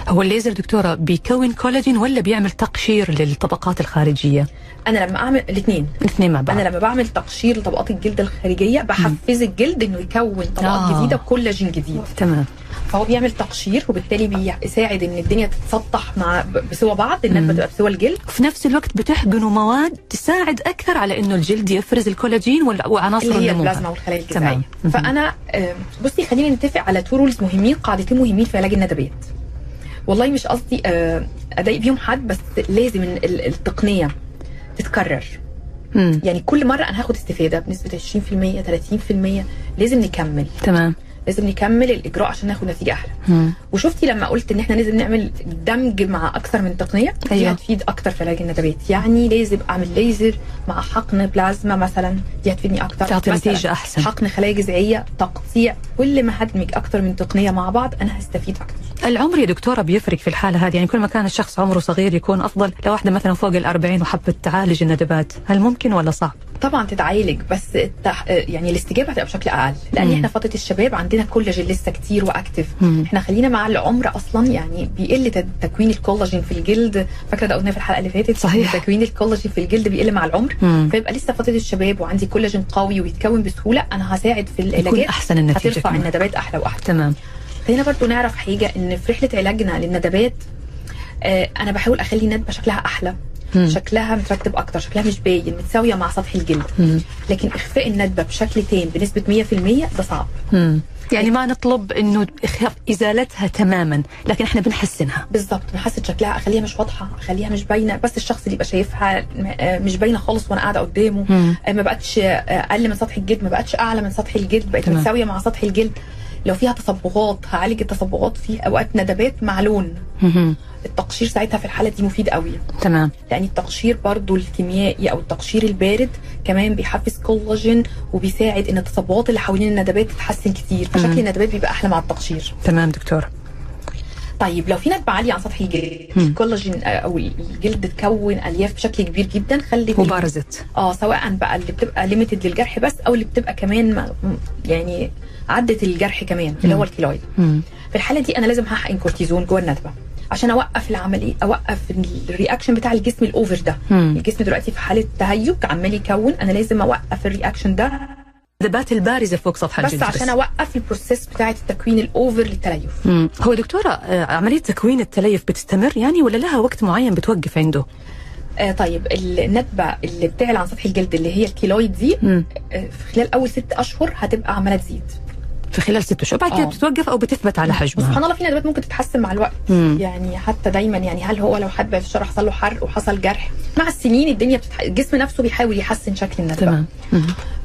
هو الليزر دكتورة بيكون كولاجين ولا بيعمل تقشير للطبقات الخارجية؟ أنا لما أعمل الاثنين الاثنين مع بعض. أنا لما بعمل تقشير لطبقات الجلد الخارجية بحفز الجلد إنه يكون طبقات آه. جديدة كولاجين جديد. تمام. فهو بيعمل تقشير وبالتالي بيساعد إن الدنيا تتسطح مع بسوى بعض الندبه تبقى بسوى الجلد. وفي نفس الوقت بتحقنوا مواد تساعد أكثر على إنه الجلد يفرز الكولاجين وعناصر اللي هي البلازما والخلايا الجذعيه. فأنا بصي خلينا نتفق على two rules مهمين قاعدتين مهمين في علاج الندبات والله مش قصدي أضايق بيهم حد بس لازم ال- ال- التقنية تتكرر. مم. يعني كل مرة أنا هاخد استفادة بنسبة 20% 30% لازم نكمل. تمام. لازم نكمل الإجراء عشان ناخد نتيجة أحلى مم. وشفتي لما قلت إن إحنا لازم نعمل دمج مع أكثر من تقنية دي أيوة. هتفيد أكتر في علاج الندبات يعني لازم أعمل ليزر مع حقن بلازما مثلا دي هتفيدني أكتر تعطي مثلاً نتيجة أحسن. حقن خلايا جذعية تقطيع كل ما هدمج أكتر من تقنية مع بعض أنا هستفيد أكتر العمر يا دكتورة بيفرق في الحالة هذه يعني كل ما كان الشخص عمره صغير يكون أفضل لو واحدة مثلا فوق الأربعين وحبت تعالج الندبات هل ممكن ولا صعب؟ طبعا تتعالج بس التح... يعني الاستجابة هتبقى بشكل أقل لأن. إحنا فترة الشباب عندنا كولاجين لسه كتير واكتف مم. إحنا خلينا مع العمر أصلا يعني بيقل تكوين الكولاجين في الجلد فاكرة ده قلنا في الحلقة اللي فاتت صحيح. تكوين الكولاجين في الجلد بيقل مع العمر مم. فيبقى لسه فترة الشباب وعندي كولاجين قوي ويتكون بسهولة أنا هساعد في العلاجات أحسن النتيجة هترفع كمان. الندبات أحلى وأحلى تمام خلينا برضو نعرف حاجة إن في رحلة علاجنا للندبات آه أنا بحاول أخلي الندبة شكلها أحلى مم. شكلها مترتب أكتر شكلها مش باين متساوية مع سطح الجلد مم. لكن إخفاء الندبة بشكل تام بنسبة 100% ده صعب مم. يعني ما نطلب إنه إزالتها تماما لكن إحنا بنحسنها بالظبط بحسن شكلها أخليها مش واضحة أخليها مش باينة بس الشخص اللي يبقى شايفها آه، مش باينة خالص وأنا قاعدة قدامه. آه، ما بقتش آه، أقل من سطح الجلد ما بقتش أعلى من سطح الجلد بقت. متساوية مع سطح الجلد لو فيها تصبغات هعالج التصبغات في أوقات ندبات مع لون. التقشير ساعتها في الحالة دي مفيد قوي. تمام. لأن التقشير برضو الكيميائي أو التقشير البارد كمان بيحفز كولاجين وبيساعد إن التصبغات اللي حوالين الندبات تتحسن كتير. فشكل الندبات بيبقى أحلى مع التقشير. تمام دكتور. طيب لو في ندبة عالية عن سطح الجلد. الكولاجين أو الجلد تكون ألياف بشكل كبير جدا عالية وبارزة آه سواء بقى اللي بتبقى limited للجرح بس أو اللي بتبقى كمان يعني عدت الجرح كمان اللي هو. ال keloid. في الحالة دي أنا لازم هحقن كورتيزون جوه الندبة عشان أوقف العملية أوقف ال reaction بتاع الجسم ال over ده مم. الجسم دلوقتي في حالة تهيج عمال يكون أنا لازم أوقف ال reaction ده الندبات البارزه فوق سطح بس الجلد عشان أوقف ال process بتاعة التكوين ال over للتليف مم. هو دكتورة آه، عملية تكوين التليف بتستمر يعني ولا لها وقت معين بتوقف عنده؟ آه طيب الندبة اللي بتعلى عن سطح الجلد اللي هي ال keloid دي. آه خلال أول ست أشهر هتبقى عمالة تزيد في خلال ست شهور بعد كده آه. بتتوقف أو بتثبت على حجمها الله في ندبات ممكن تتحسن مع الوقت مم. يعني حتى دايما يعني هل هو لو حد بعد الشر حصل له حرق وحصل جرح مع السنين الدنيا بتتح... الجسم نفسه بيحاول يحسن شكل الندبة تمام.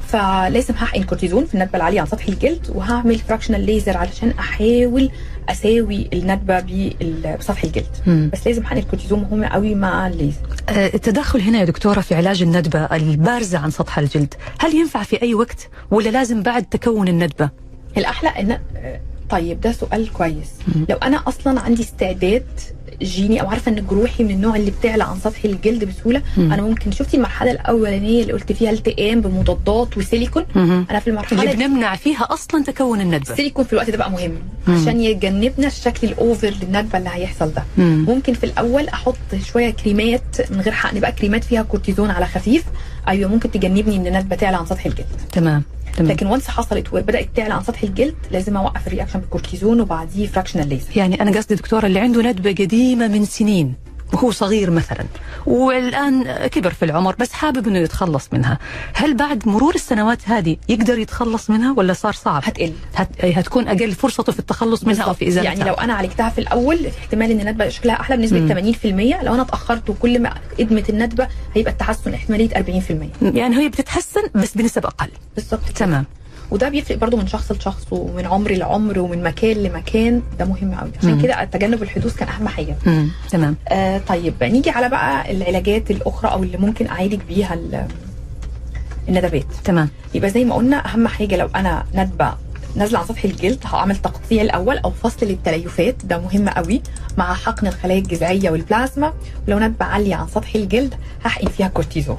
فلازم هحقن كورتيزون في الندبة العالية عن سطح الجلد وهعمل fractional laser علشان أحاول أساوي الندبة بسطح الجلد مم. بس لازم حقن الكورتيزون مهم قوي مع الليزر آه، التدخل هنا يا دكتورة في علاج الندبة البارزة عن سطح الجلد هل ينفع في أي وقت ولا لازم بعد تكون الندبة؟ الأحلى إن طيب ده سؤال كويس. لو أنا أصلا عندي استعداد جيني أو عارفة إن جروحي من النوع اللي بتعلى عن سطح الجلد بسهولة مم. أنا ممكن شفتي المرحلة الأولانية اللي قلت فيها التئام بمضادات وسيليكون؟ مهم. أنا في المرحلة اللي بنمنع فيها أصلا تكون الندبة. السيليكون في الوقت ده بقى مهم. مم. عشان يجنبنا الشكل الأوفر للندبة اللي هيحصل ده. مم. ممكن في الأول أحط شوية كريمات من غير حقن بقى كريمات فيها كورتيزون على خفيف. أيوه ممكن تجنبني إن الندبة تعلى عن سطح الجلد. تمام. تمام. لكن once حصلت وبدأت تعلى عن سطح الجلد لازم أوقف ال reaction بالكورتيزون وبعديه fractional ليزر يعني أنا قصدي دكتورة اللي عنده ندبة قديمة من سنين. وهو صغير مثلا. والآن كبر في العمر بس حابب أنه يتخلص منها. هل بعد مرور السنوات هذه يقدر يتخلص منها ولا صار صعب؟ هتقل. هت... هتكون أقل فرصته في التخلص منها أو في إزالتها. يعني لو أنا عالجتها في الأول احتمال إن الندبة شكلها أحلى بنسبة مم. 80% لو أنا اتأخرت وكل ما إدمت الندبة هيبقى التحسن احتمالية 40% يعني هي بتتحسن بس بنسب أقل. بالظبط. تمام. وده بيفرق برضو من شخص لشخص ومن عمر لعمر ومن مكان لمكان. ده مهم قوي. عشان. كده تجنب الحدوث كان أهم حاجة. تمام. آه طيب نيجي على بقى العلاجات الأخرى أو اللي ممكن أعالج بيها ال- الندبات. تمام. يبقى زي ما قلنا أهم حاجة لو أنا ندبة نازلة عن سطح الجلد هعمل تقطيع الأول أو فصل للتليفات. ده مهم قوي. مع حقن الخلايا الجذعية والبلازما ولو ندبة عالية عن سطح الجلد هحقن فيها كورتيزون.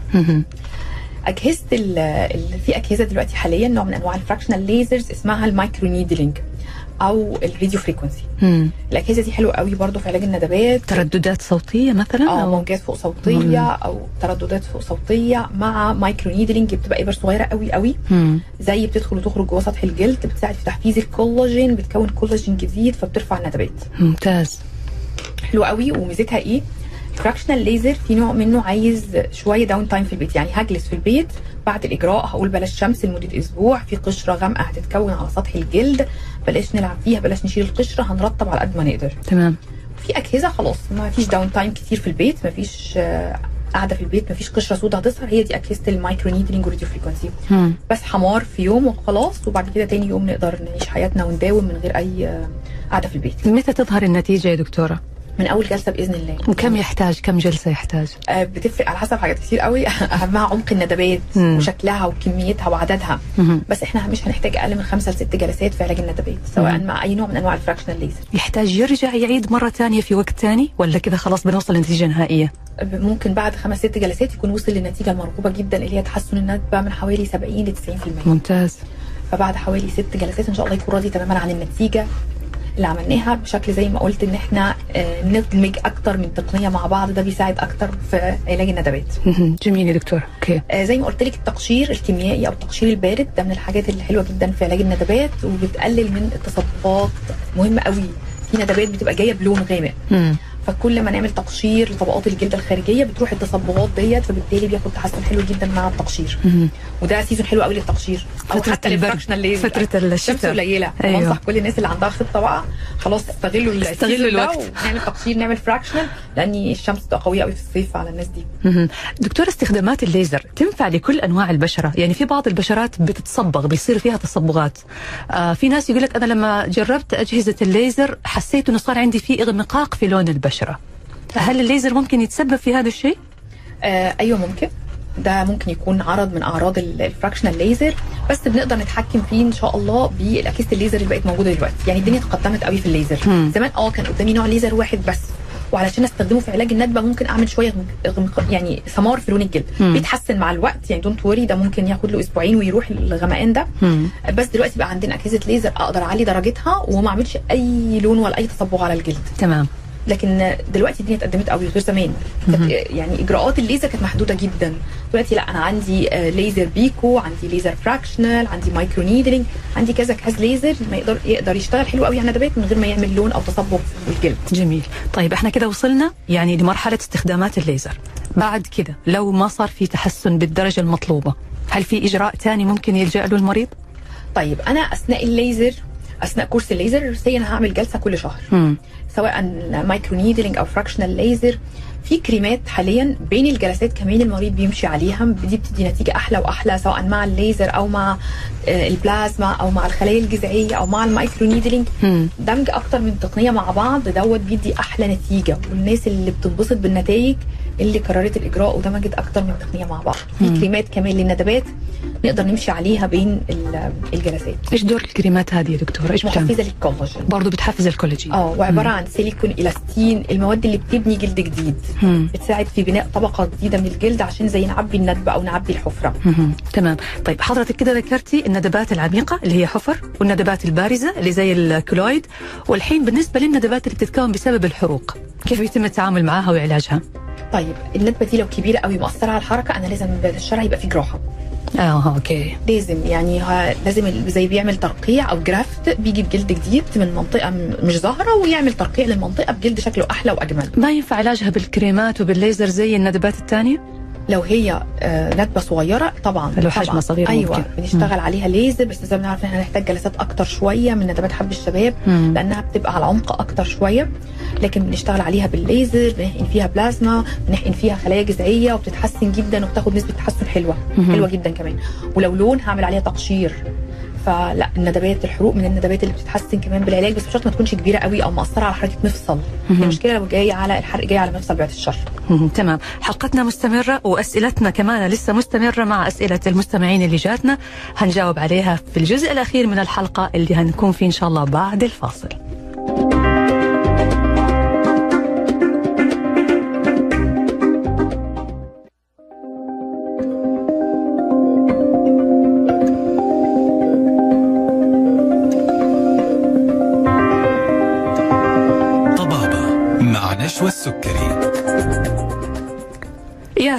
أجهزة ال- في أجهزة دلوقتي حاليا نوع من أنواع ال fractional lasers اسمها ال microneedling أو ال radio frequency مم. الأجهزة دي حلوة قوي برضو في علاج الندبات. ترددات صوتية مثلا آه أو موجات فوق صوتية أو ترددات فوق صوتية مع microneedling بتبقى ابر صغيرة قوي قوي. مم. زي بتدخل وتخرج جوه سطح الجلد بتساعد في تحفيز الكولاجين بتكون كولاجين جديد فبترفع الندبات. ممتاز. حلوة قوي. وميزتها إيه؟ fractional laser في نوع منه عايز شوية down time في البيت يعني هجلس في البيت بعد الإجراء هقول بلاش شمس لمدة أسبوع في قشرة غامقة هتتكون على سطح الجلد بلاش نلعب فيها بلاش نشيل القشرة هنرطب على قد ما نقدر تمام في أجهزة خلاص ما فيش down time كتير في البيت ما فيش آه، قاعدة في البيت مفيش قشرة سوداء هتظهر هي دي أجهزة ال microneedling و radio frequency. بس احمرار في يوم وخلاص وبعد كده تاني يوم نقدر نعيش حياتنا ونداوم من غير أي آه، قعده في البيت متى تظهر النتيجة يا دكتورة؟ من أول جلسة بإذن الله وكم يحتاج كم جلسة يحتاج؟ آه، بتفرق على حسب حاجات كتير قوي أهمها عمق الندبات مم. وشكلها وكميتها وعددها مهم. بس إحنا مش هنحتاج أقل من خمسة لست جلسات في علاج الندبات سواء مم. مع أي نوع من أنواع الفراكشنال ليزر يحتاج يرجع يعيد مرة ثانية في وقت ثاني ولا كذا خلاص بنوصل لنتيجة نهائية؟ ممكن بعد خمس ست جلسات يكون وصل للنتيجة المرغوبة جدا اللي هي تحسن الندبه من حوالي 70 ل 90% ممتاز فبعد حوالي ست جلسات إن شاء الله يكون راضي تماما عن النتيجة اللي عملناها بشكل زي ما قلت إن إحنا آه، ندمج أكتر من تقنية مع بعض ده بيساعد أكتر في علاج الندبات. جميل يا دكتور. okay. آه، زي ما قلت لك التقشير الكيميائي أو التقشير البارد ده من الحاجات اللي حلوة جدا في علاج الندبات وبتقلل من التصبغات مهم قوي. في ندبات بتبقى جاية بلون غامق. فكل ما نعمل تقشير لطبقات الجلد الخارجية بتروح التصبغات ديت فبالتالي بياخد تحسن حلو جدا مع التقشير. وده season حلو قوي للتقشير أو حتى ليزر فترة الشتاء. الشمس قليلة. أيوة. بنصح كل الناس اللي عندها خطة بقى خلاص استغلوا استغلوا الوقت. ونعمل تقشير نعمل fractional لأن الشمس بتبقى قوية قوي في الصيف على الناس دي مهم. دكتور استخدامات الليزر تنفع لكل أنواع البشرة يعني في بعض البشرات بتتصبغ بيصير فيها تصبغات آه في ناس يقول لك أنا لما جربت أجهزة الليزر حسيت إنه صار عندي في اغمقاق في لون البشرة هل الليزر ممكن يتسبب في هذا الشيء؟ آه أيوه ممكن. ده ممكن يكون عرض من أعراض ال- ال fractional laser بس بنقدر نتحكم فيه إن شاء الله بالاجهزه الليزر اللي بقت موجودة دلوقتي. يعني الدنيا تقدمت قوي في الليزر. مم. زمان آه كان قدامي نوع ليزر واحد بس. وعلشان أستخدمه في علاج الندبة ممكن أعمل شوية غمق- يعني سمار في لون الجلد. مم. بيتحسن مع الوقت. يعني don't worry ده ممكن ياخد له أسبوعين ويروح الغمقان ده. مم. بس دلوقتي بقى عندنا اجهزه ليزر أقدر اعلي درجتها وما اعملش أي لون ولا أي تصبغ على الجلد. تمام. لكن دلوقتي الدنيا اتقدمت قوي غير زمان. يعني إجراءات الليزر كانت محدودة جدا. دلوقتي لا أنا عندي آه، ليزر pico عندي ليزر fractional عندي microneedling عندي كذا كذا ليزر ما يقدر يقدر يشتغل حلو قوي. على الندبات من غير ما يعمل لون أو تصبغ في الجلد جميل. طيب إحنا كده وصلنا يعني لمرحلة استخدامات الليزر. بعد كده لو ما صار في تحسن بالدرجة المطلوبة هل في إجراء ثاني ممكن يلجأ له المريض؟ طيب أنا أثناء الليزر أثناء course الليزر see أنا هعمل جلسة كل شهر. مم. سواء microneedling أو fractional laser في كريمات حاليا بين الجلسات كمان المريض بيمشي عليها. دي بتدي نتيجة أحلى وأحلى سواء مع الليزر أو مع آه، البلازما أو مع الخلايا الجذعيه أو مع ال microneedling. دمج أكتر من تقنية مع بعض دوت بيدي أحلى نتيجة. والناس اللي بتنبسط بالنتائج اللي كررت الإجراء ودمجت أكتر من تقنية مع بعض. في مم. كريمات كمان للندبات نقدر نمشي عليها بين ال- الجلسات. إيش دور الكريمات هذه يا دكتور؟ إيش محفزة للكولاجين. برضه بتحفز الكولاجين. آه وعبارة عن سيليكون إلاستين المواد اللي بتبني جلد جديد. مم. بتساعد في بناء طبقة جديدة من الجلد عشان زي نعبي الندبة أو نعبي الحفرة. مهم. تمام. طيب حضرتك كده ذكرتي الندبات العميقة اللي هي حفر والندبات البارزة اللي زي الكلويد والحين بالنسبة للندبات اللي بتتكون بسبب الحروق كيف يتم التعامل معها وعلاجها؟ طيب الندبة دي لو كبيرة قوي مؤثره على الحركة أنا لازم بعد الشر يبقى في جراحة. آه okay. لازم يعني ها لازم زي بيعمل ترقيع أو graft بيجي بجلد جديد من منطقة مش ظاهرة ويعمل ترقيع للمنطقة بجلد شكله أحلى وأجمل. ما ينفع علاجها بالكريمات وبالليزر زي الندبات الثانية؟ لو هي آه، ندبه صغيرة طبعا لو حجمها. صغير أيوه ممكن. بنشتغل عليها ليزر بس لازم نعرف إن إحنا هنحتاج جلسات أكتر شوية من ندبات حب الشباب مم. لأنها بتبقى على عمق أكتر شوية لكن بنشتغل عليها بالليزر بنحقن فيها بلازما بنحقن فيها خلايا جذعية وبتتحسن جدا وبتاخد نسبة تحسن حلوة مهم. حلوة جدا كمان ولو لون هعمل عليها تقشير فلا الندبات الحروق من الندبات اللي بتتحسن كمان بالعلاج بس بشرط ما تكونش كبيرة قوي أو مأثرة على حركة مفصل. المشكلة لو جاية على الحرق جاي على مفصل بعد الشر. تمام. حلقتنا مستمرة وأسئلتنا كمان لسه مستمرة مع أسئلة المستمعين اللي جاتنا. هنجاوب عليها في الجزء الأخير من الحلقة اللي هنكون فيه إن شاء الله بعد الفاصل. مع نشوى السكري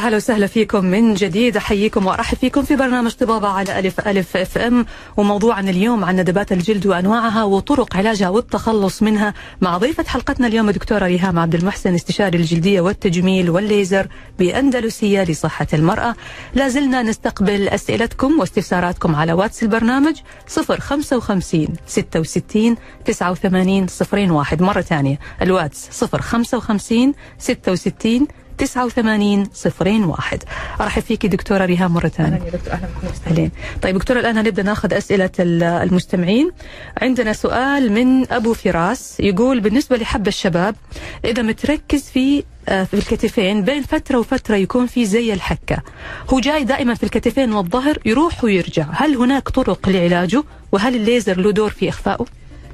يا هلا وسهلا فيكم من جديد. أحييكم وأرحب فيكم في برنامج طبابة على ألف ألف إف إم. وموضوعنا اليوم عن ندبات الجلد وأنواعها وطرق علاجها والتخلص منها مع ضيفة حلقتنا اليوم الدكتورة ريهام عبد المحسن استشاري الجلدية والتجميل والليزر بأندلسية لصحة المرأة. لا زلنا نستقبل أسئلتكم واستفساراتكم على واتس البرنامج 055 66 89 01 مرة ثانية الواتس 055 66 89 صفرين واحد. أرحب فيك دكتورة ريهام مرة ثانية. أهلا يا دكتور أهلا. بكم طيب دكتورة الآن هنبدأ ناخذ ال- المستمعين. عندنا سؤال من أبو فراس يقول بالنسبة لحب الشباب إذا متركز في آه، في الكتفين بين فترة وفترة يكون في زي الحكة. هو جاي دائما في الكتفين والظهر يروح ويرجع. هل هناك طرق لعلاجه؟ وهل الليزر له دور في إخفائه؟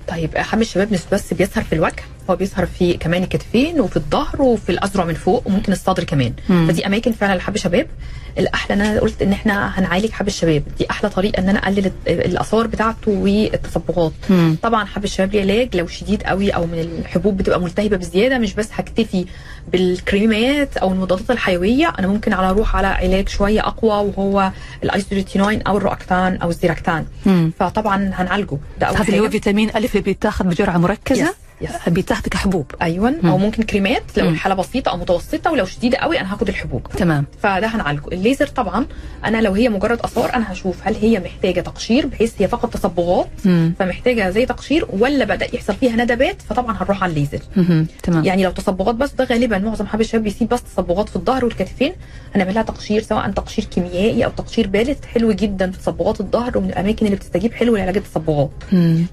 طيب حب الشباب مش بس بيظهر في الوجه؟ هو بيظهر في كمان الكتفين وفي الظهر وفي الأذرع من فوق وممكن الصدر كمان. مم. فدي أماكن فعلا لحب الشباب الأحلى ان أنا قلت إن إحنا هنعالج حب الشباب. دي أحلى طريقة إن أنا أقلل الآثار بتاعته والتصبغات. طبعا حب الشباب ليه علاج؟ لو شديد قوي أو من الحبوب بتبقى ملتهبة بزيادة مش بس هكتفي بالكريمات أو المضادات الحيوية. أنا ممكن على أروح على علاج شوية أقوى وهو الايزوريتينوين أو ال Roaccutane أو الزيراكتان. فطبعا هنعالجه. ده أول اللي هو حاجة. فيتامين ألف اللي بيتاخذ بجرعة يس. بيتاخذ كحبوب أيوه مم. أو ممكن كريمات لو. الحاله بسيطة أو متوسطة ولو شديدة قوي أنا هاخد الحبوب تمام فده هنعالجه الليزر طبعا أنا لو هي مجرد آثار أنا هشوف هل هي محتاجة تقشير بحيث هي فقط تصبغات مم. فمحتاجة زي تقشير ولا بدأ يحصل فيها ندبات فطبعا هنروح على الليزر. تمام يعني لو تصبغات بس ده غالبا معظم حب الشباب بيسيب بس تصبغات في الظهر والكتفين هنعمل لها تقشير سواء تقشير كيميائي أو تقشير بارد حلو جدا في تصبغات الظهر ومن الأماكن اللي بتستجيب حلو لعلاج التصبغات.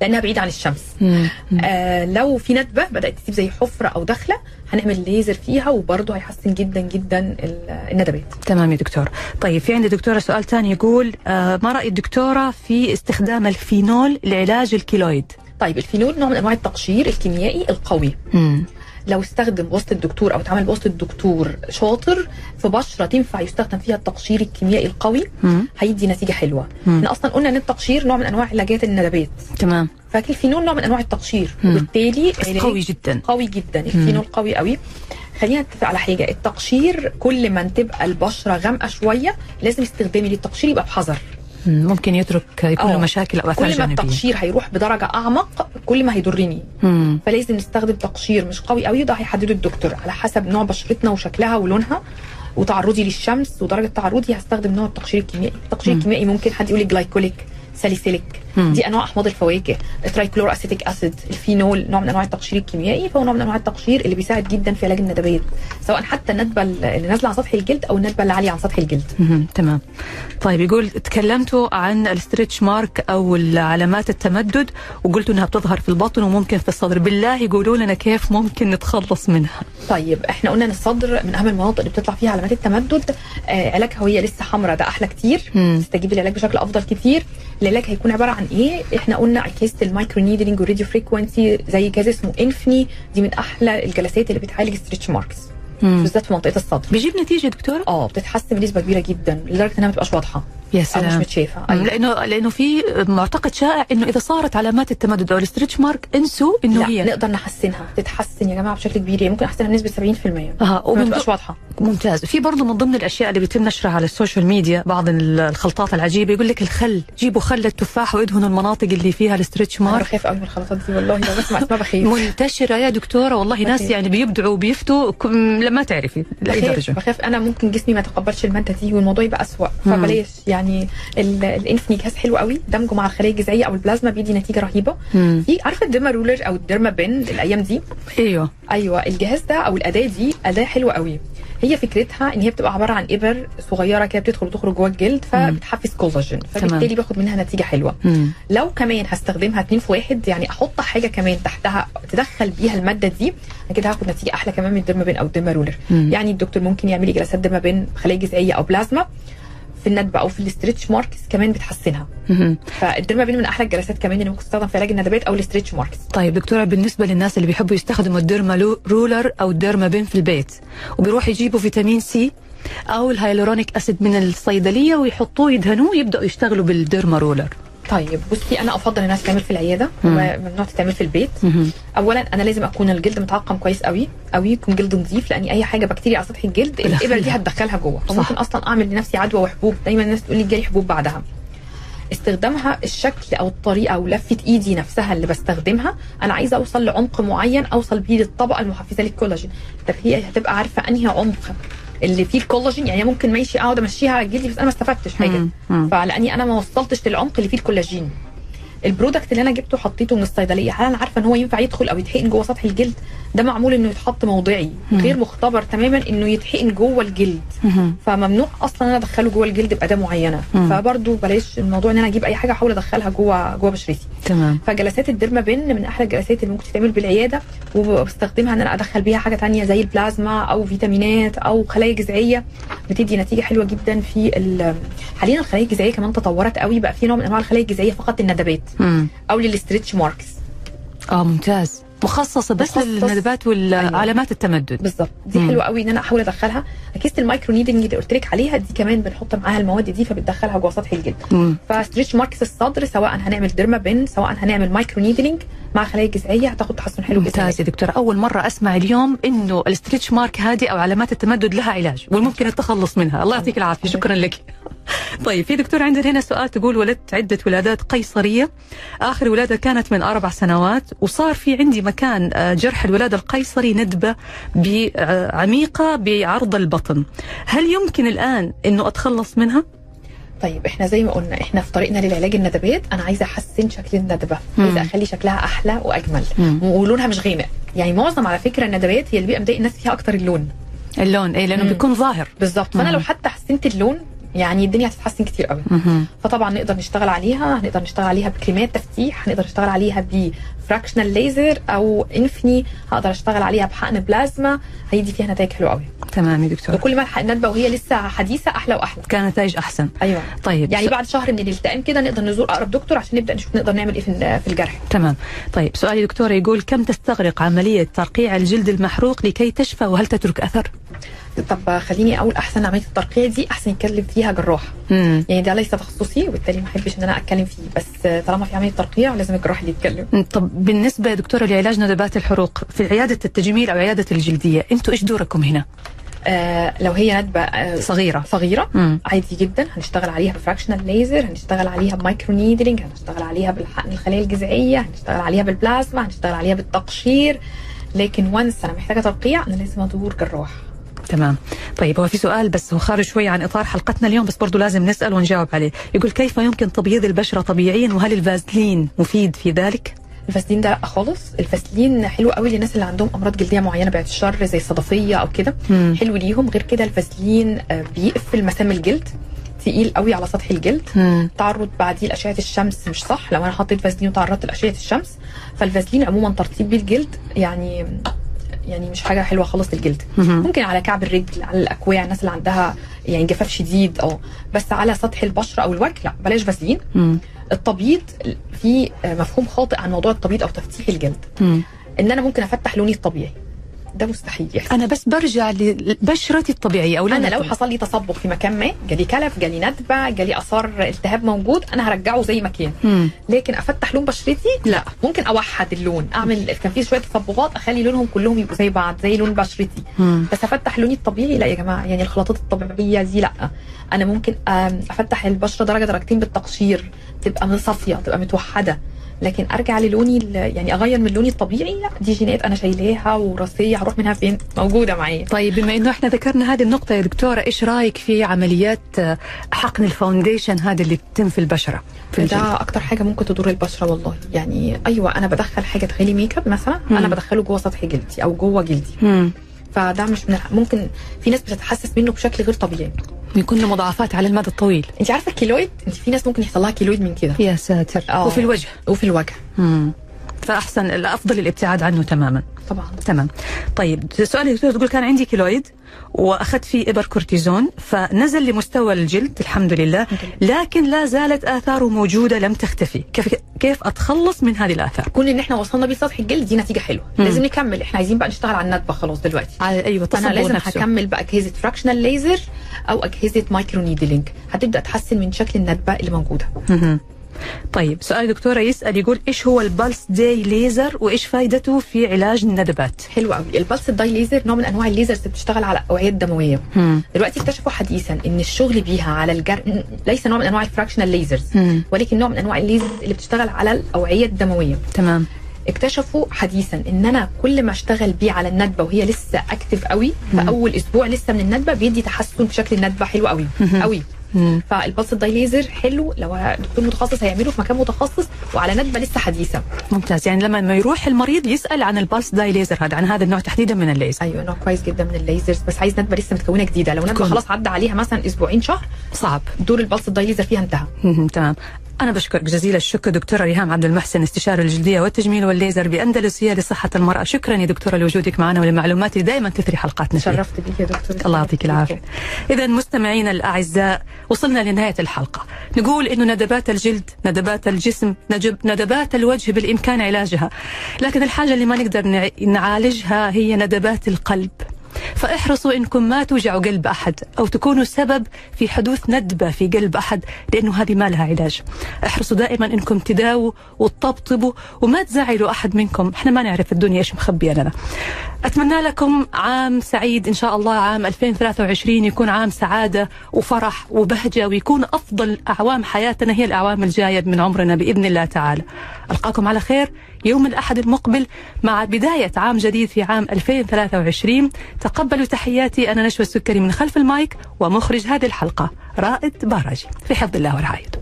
لأنها بعيدة عن الشمس. مم. آه لو في ندبة بدأت تسيب زي حفرة أو دخلة هنعمل ليزر فيها وبرضه هيحسن جدا جدا ال- الندبات. تمام يا دكتور. طيب في عندي دكتورة سؤال ثاني يقول آه ما رأي الدكتورة في استخدام الفينول لعلاج ال keloid؟ طيب الفينول نوع من أنواع التقشير الكيميائي القوي. مم. لو استخدم بواسطه الدكتور أو اتعامل بواسطه الدكتور شاطر في بشره تنفع يستخدم فيها التقشير الكيميائي القوي مم. هيدي نتيجة حلوة. إحنا أصلا قلنا إن التقشير نوع من أنواع علاجات الندبات. تمام. فالفينول نوع من أنواع التقشير. وبالتالي علاج قوي جدا قوي جدا الفينول قوي قوي خلينا نتفق على حاجة التقشير كل ما تبقى البشرة غامقة شوية لازم استخدامي للتقشير يبقى بحذر مم. ممكن يترك يكون له آه. مشاكل أو آثار كل ما جانبية التقشير هيروح بدرجة أعمق كل ما هيضرني. فلازم نستخدم تقشير مش قوي قوي وده هيحدده الدكتور على حسب نوع بشرتنا وشكلها ولونها وتعرضي للشمس ودرجة تعرضي هستخدم نوع التقشير الكيميائي التقشير مم. الكيميائي ممكن حد يقول لي glycolic salicylic مم. دي أنواع أحماض الفواكه. ال trichloroacetic acid الفينول نوع من أنواع التقشير الكيميائي فهو نوع من أنواع التقشير اللي بيساعد جدا في علاج الندبات سواء حتى الندبة اللي نازلة عن سطح الجلد أو الندبة اللي عاليه عن سطح الجلد. مهم. تمام. طيب يقول تكلمتوا عن ال stretch mark أو علامات التمدد وقلتوا إنها بتظهر في البطن وممكن في الصدر. بالله يقولوا لنا كيف ممكن نتخلص منها. طيب إحنا قلنا إن الصدر من أهم المناطق اللي بتطلع فيها علامات التمدد. آه علاجها وهي لسه حمراء ده أحلى كتير. مم. تستجيب للعلاج بشكل أفضل كتير. العلاج هيكون عبارة عن إيه؟ إحنا قلنا اجهزه ال microneedling وال radio frequency زي جهاز اسمه Infini دي من أحلى الجلسات اللي بتعالج stretch marks. بالذات في منطقة الصدر. بيجيب نتيجة دكتور آه بتتحسن بنسبة كبيرة جدا لدرجة إنها ما تبقاش واضحة. يا أو مش سلام. متشافة. مم. أيوة. لأنه لأنه في معتقد شائع إنه إذا صارت علامات التمدد أو ال stretch mark انسوا إنه هي. نقدر نحسنها. تتحسن يا جماعة بشكل كبير. يعني ممكن أحسنها بنسبة 70% آه ما ومن تبقاش واضحة. ممتاز. في برضه من ضمن الأشياء اللي بيتم نشرها على ال social media بعض ال- الخلطات العجيبة يقول لك الخل. جيبوا خل التفاح وإدهنوا المناطق اللي فيها ال stretch أنا mark. بخاف قوي من الخلطات دي والله لو بسمع اسمها بخاف. منتشرة يا دكتورة. والله ناس. يعني بيبدعوا وبيفتوا. كم- لما تعرفي. لاي بخاف درجه بخاف. أنا ممكن جسمي ما يتقبلش المادة دي والموضوع يبقى اسوء. فبلاش. يعني ال- ال Infini جهاز حلو قوي دمجه مع الخلايا الجذعية أو البلازما بيدي نتيجة رهيبة. مم. في عارفة ال derma roller أو ال derma pen الأيام دي؟ أيوه. أيوه الجهاز ده أو الأداة دي أداة حلوة قوي. هي فكرتها إن هي بتبقى عبارة عن إبر صغيرة كده بتدخل وتخرج جوه الجلد فبتحفز كولاجين فبالتالي باخد منها نتيجة حلوة. مم. لو كمان هستخدمها اتنين في واحد يعني أحط حاجة كمان تحتها تدخل بيها المادة دي أنا كده هاخد نتيجة أحلى كمان من ال derma pen أو ال derma roller مم. يعني الدكتور ممكن يعمل لي جلسات derma pen خلايا جذعية أو بلازما في الندبة أو في ال stretch marks كمان بتحسنها. مهم. فال derma pen من أحلى الجلسات كمان اللي ممكن تستخدم في علاج الندبات أو ال stretch marks. طيب دكتورة بالنسبة للناس اللي بيحبوا يستخدموا ال derma roller أو ال derma pen في البيت وبيروح يجيبوا فيتامين C أو ال hyaluronic acid من الصيدلية ويحطوه يدهنوه يبداوا يشتغلوا بال derma roller. طيب بصي أنا أفضل إنها تتعمل في العيادة وممنوع تتعمل في البيت مهم. اولا أنا لازم أكون الجلد متعقم كويس قوي قوي يكون جلد نظيف لأن أي حاجة بكتيريا على سطح الجلد بدخلها. الابر دي هتدخلها جوه صح. فممكن أصلا أعمل لنفسي عدوى وحبوب دايما الناس تقول لي جالي حبوب بعدها استخدامها الشكل أو الطريقة أو لفة إيدي نفسها اللي بستخدمها أنا عايزة أوصل لعمق معين أوصل بيه للطبقة المحفزة للكولاجين طب هي هتبقى عارفة أنهي عمق اللي فيه الكولاجين يعني ممكن ماشي أقعد أمشيها على جلدي بس أنا ما استفدتش حاجة. فلأني أنا ما وصلتش للعمق اللي فيه الكولاجين. ال product اللي أنا جبته حطيته من الصيدلية. هل أنا عارفة إن هو ينفع يدخل أو يتحقن جوه سطح الجلد؟ ده معمول إنه يتحط موضعي غير مختبر تماما إنه يتحقن جوه الجلد. فممنوع أصلا إن أنا أدخله جوه الجلد باداه معينة. مم. فبرضه بلاش الموضوع إن أنا أجيب أي حاجة أحاول أدخلها جوه جوه بشرتي. تمام. فجلسات ال derma pen من أحلى الجلسات اللي ممكن تتعمل بالعيادة وبستخدمها إن أنا أدخل بيها حاجة تانية زي البلازما أو فيتامينات أو خلايا جذعية بتدي نتيجة حلوة جدا في ال- حاليا الخلايا الجذعية كمان تطورت قوي بقى في نوع من أنواع الخلايا الجذعية فقط للندبات. أو لل stretch marks. آه ممتاز. مخصصة بس. للندبات والعلامات التمدد. بالظبط. دي مم. حلوة قوي إن أنا أحاول أدخلها. اجهزه ال microneedling اللي قلت لك عليها دي كمان بنحط معاها المواد دي فبتدخلها جوه سطح الجلد. ف stretch marks الصدر سواء هنعمل derma pen سواء هنعمل microneedling مع خلايا جذعيه هتاخد تحسن حلو جدا. ممتاز يا دكتورة. أول مرة أسمع اليوم إنه ال stretch mark هذه أو علامات التمدد لها علاج والممكن التخلص منها. الله يعطيك العافية. شكرا لك. طيب في دكتور عندنا هنا سؤال تقول ولدت عدة ولادات قيصرية آخر ولادة كانت من أربع سنوات وصار في عندي مكان آه، جرح الولادة القيصري ندبة عميقة بعرض البطن هل يمكن الآن إنه أتخلص منها؟ طيب إحنا زي ما قلنا إحنا في طريقنا للعلاج الندبات أنا عايزة أحسن شكل الندبة. عايزة أخلي شكلها أحلى وأجمل مم. ولونها مش غامق يعني معظم على فكرة الندبات هي اللي بيبقى مضايق الناس فيها أكتر اللون اللون إيه لأنه مم. بيكون ظاهر بالظبط فأنا. لو حتى حسنت اللون يعني الدنيا هتتحسن كتير قوي. فطبعا نقدر نشتغل عليها هنقدر نشتغل عليها بكريمات تفتيح هنقدر نشتغل عليها بفراكشنال ليزر أو انفني هقدر أشتغل عليها بحقن بلازما. هيدي فيها نتائج حلوة قوي. تمام يا دكتور وكل ما الحق الندبه وهي لسه حديثة أحلى وأحلى. كان نتائج أحسن. أيوه. طيب. يعني بعد شهر من الالتئام كده نقدر نزور أقرب دكتور عشان نبدأ نشوف نقدر نعمل إيه في الجرح. تمام. طيب سؤالي دكتورة يقول كم تستغرق عملية ترقيع الجلد المحروق لكي تشفى وهل تترك أثر؟ طب خليني أقول أحسن عملية الترقيع دي أحسن يتكلم فيها جراح. مم. يعني ده ليس تخصصي وبالتالي ما أحبش إن أنا أتكلم فيه. بس طالما في عملية ترقيع لازم الجراح اللي يتكلم. طب بالنسبة يا دكتورة لعلاج ندبات الحروق في عيادة التجميل أو عيادة الجلدية أنتوا إيش دوركم هنا؟ آه لو هي ندبة آه صغيرة. صغيرة؟ مم. عادي جدا. هنشتغل عليها ب fractional laser هنشتغل عليها ب microneedling هنشتغل عليها بالحقن الخلايا الجذعية هنشتغل عليها بالبلازما هنشتغل عليها بالتقشير. لكن وانس أنا محتاجة ترقيع أنا لازم أدور جراح تمام. طيب هو في سؤال بس هو خارج شوي عن إطار حلقتنا اليوم بس برضو لازم نسأل ونجاوب عليه. يقول كيف يمكن تبييض البشرة طبيعيا؟ وهل الفازلين مفيد في ذلك؟ الفاسلين ده لا خالص الفاسلين حلو قوي للناس اللي عندهم أمراض جلدية معينة بعد الشر زي الصدفية أو كده مم. حلو ليهم غير كده الفاسلين آه، بيقفل مسام الجلد تقيل قوي على سطح الجلد مم. تعرض بعديه لأشعة الشمس مش صح لو أنا حطيت فازلين وتعرضت لأشعة الشمس فالفازلين عموما ترطيب بيه الجلد يعني يعني مش حاجة حلوة خالص للجلد مهم. ممكن على كعب الرجل على الاكواع الناس اللي عندها يعني جفاف شديد آه بس على سطح البشرة أو الوجه لا بلاش فازلين مم. التبييض في مفهوم خاطئ عن موضوع التبييض أو تفتيح الجلد مم. إن أنا ممكن أفتح لوني الطبيعي ده مستحيل. يحصل أنا بس برجع لبشرتي الطبيعية أو أنا لو. حصل لي تصبغ في مكان ما جالي كلف جالي ندبة جالي آثار التهاب موجود أنا هرجعه زي ما كان. لكن أفتح لون بشرتي؟ لا. ممكن أوحد اللون أعمل كان في شوية تصبغات أخلي لونهم كلهم يبقوا زي بعض زي لون بشرتي. مم. بس أفتح لوني الطبيعي؟ لا يا جماعة يعني الخلطات الطبيعية دي لا. أنا ممكن أفتح البشرة درجة درجتين بالتقشير تبقى صافيه تبقى متوحدة. لكن أرجع للوني يعني أغير من لوني الطبيعي لا دي جينات أنا شايلاها وراثيه هروح منها فين موجودة معايا طيب بما إنه إحنا ذكرنا هذه النقطة يا دكتورة إيش رأيك في عمليات آه، حقن ال foundation هذه اللي تتم في البشرة في؟ ده أكتر حاجة ممكن تضر البشرة والله يعني أيوه أنا بدخل حاجة تخلي make up مثلا مم. أنا بدخله جوه سطح جلدي أو جوه جلدي مم. فده مش من ممكن في ناس بتتحسس منه بشكل غير طبيعي. يكون له مضاعفات على المدى الطويل. انت عارفة ال keloid؟ انت في ناس ممكن يحصل لها keloid من كده. يا ساتر. آه. وفي الوجه. وفي الوجه. مم. فأحسن الأفضل الابتعاد عنه تماما. طبعا. تمام. طيب سؤالي دكتور تقول كان عندي keloid وأخذت فيه إبر كورتيزون فنزل لمستوى الجلد الحمد لله لكن لا زالت آثاره موجودة لم تختفي. كيف كيف أتخلص من هذه الآثار؟ كون إن إحنا وصلنا بيه سطح الجلد دي نتيجة حلوة. مم. لازم نكمل. إحنا عايزين بقى نشتغل على الندبة خلاص دلوقتي. على أيوه أنا لازم نفسه. هكمل باجهزه fractional ليزر أو أجهزة microneedling هتبدأ تحسن من شكل الندبة اللي موجودة. مهم. طيب سؤال دكتورة يسأل يقول إيش هو ال pulsed dye laser وإيش فائدته في علاج الندبات حلو قوي ال pulsed ال dye laser نوع من أنواع ال lasers اللي بتشتغل على الاوعيه الدمويه مم. دلوقتي اكتشفوا حديثا إن الشغل بيها على الجر ليس نوع من أنواع ال fractional lasers مم. ولكن نوع من أنواع الليزر اللي بتشتغل على الأوعية الدموية تمام اكتشفوا حديثا إن أنا كل ما أشتغل بيه على الندبة وهي لسه active قوي في. أول أسبوع لسه من الندبة بيدي تحسن في شكل الندبة حلو قوي. قوي مم. فال pulsed ال dye laser حلو. لو دكتور متخصص هيعمله في مكان متخصص وعلى ندبه لسه حديثة. ممتاز. يعني لما ما يروح المريض يسأل عن ال pulsed dye laser هذا عن هذا النوع تحديدا من الليزر. أيوه نوع كويس جدا من ال lasers. بس عايز ندبة لسه متكونة جديدة. لو ندبة خلاص عدى عليها مثلا أسبوعين شهر. صعب. دور ال pulsed ال dye laser فيها انتهى. تمام. أنا بشكرك جزيل الشكر دكتورة ريهام عبد المحسن استشارة الجلدية والتجميل والليزر بأندلسية لصحة المرأة. شكرا يا دكتورة لوجودك معنا ولمعلومات دائما تثري حلقاتنا. شرفت بيك يا دكتور الله يعطيك العافية. إذا مستمعينا الأعزاء وصلنا لنهاية الحلقة. نقول إنه ندبات الجلد ندبات الجسم نجب ندبات الوجه بالإمكان علاجها. لكن الحاجة اللي ما نقدر نع- نعالجها هي ندبات القلب. فاحرصوا انكم ما توجعوا قلب احد أو تكونوا سبب في حدوث ندبة في قلب احد لأنه هذه ما لها علاج. احرصوا دائما انكم تداووا وتطبطبوا وما تزعلوا أحد منكم، إحنا ما نعرف الدنيا إيش مخبيه لنا. أتمنى لكم عام سعيد إن شاء الله عام 2023 يكون عام سعادة وفرح وبهجة ويكون أفضل أعوام حياتنا هي الأعوام الجاية من عمرنا بإذن الله تعالى. ألقاكم على خير يوم الأحد المقبل مع بداية عام جديد في عام 2023 تقبلوا تحياتي. أنا نشوى السكري من خلف المايك ومخرج هذه الحلقة رائد باراجي. في حفظ الله ورعايته.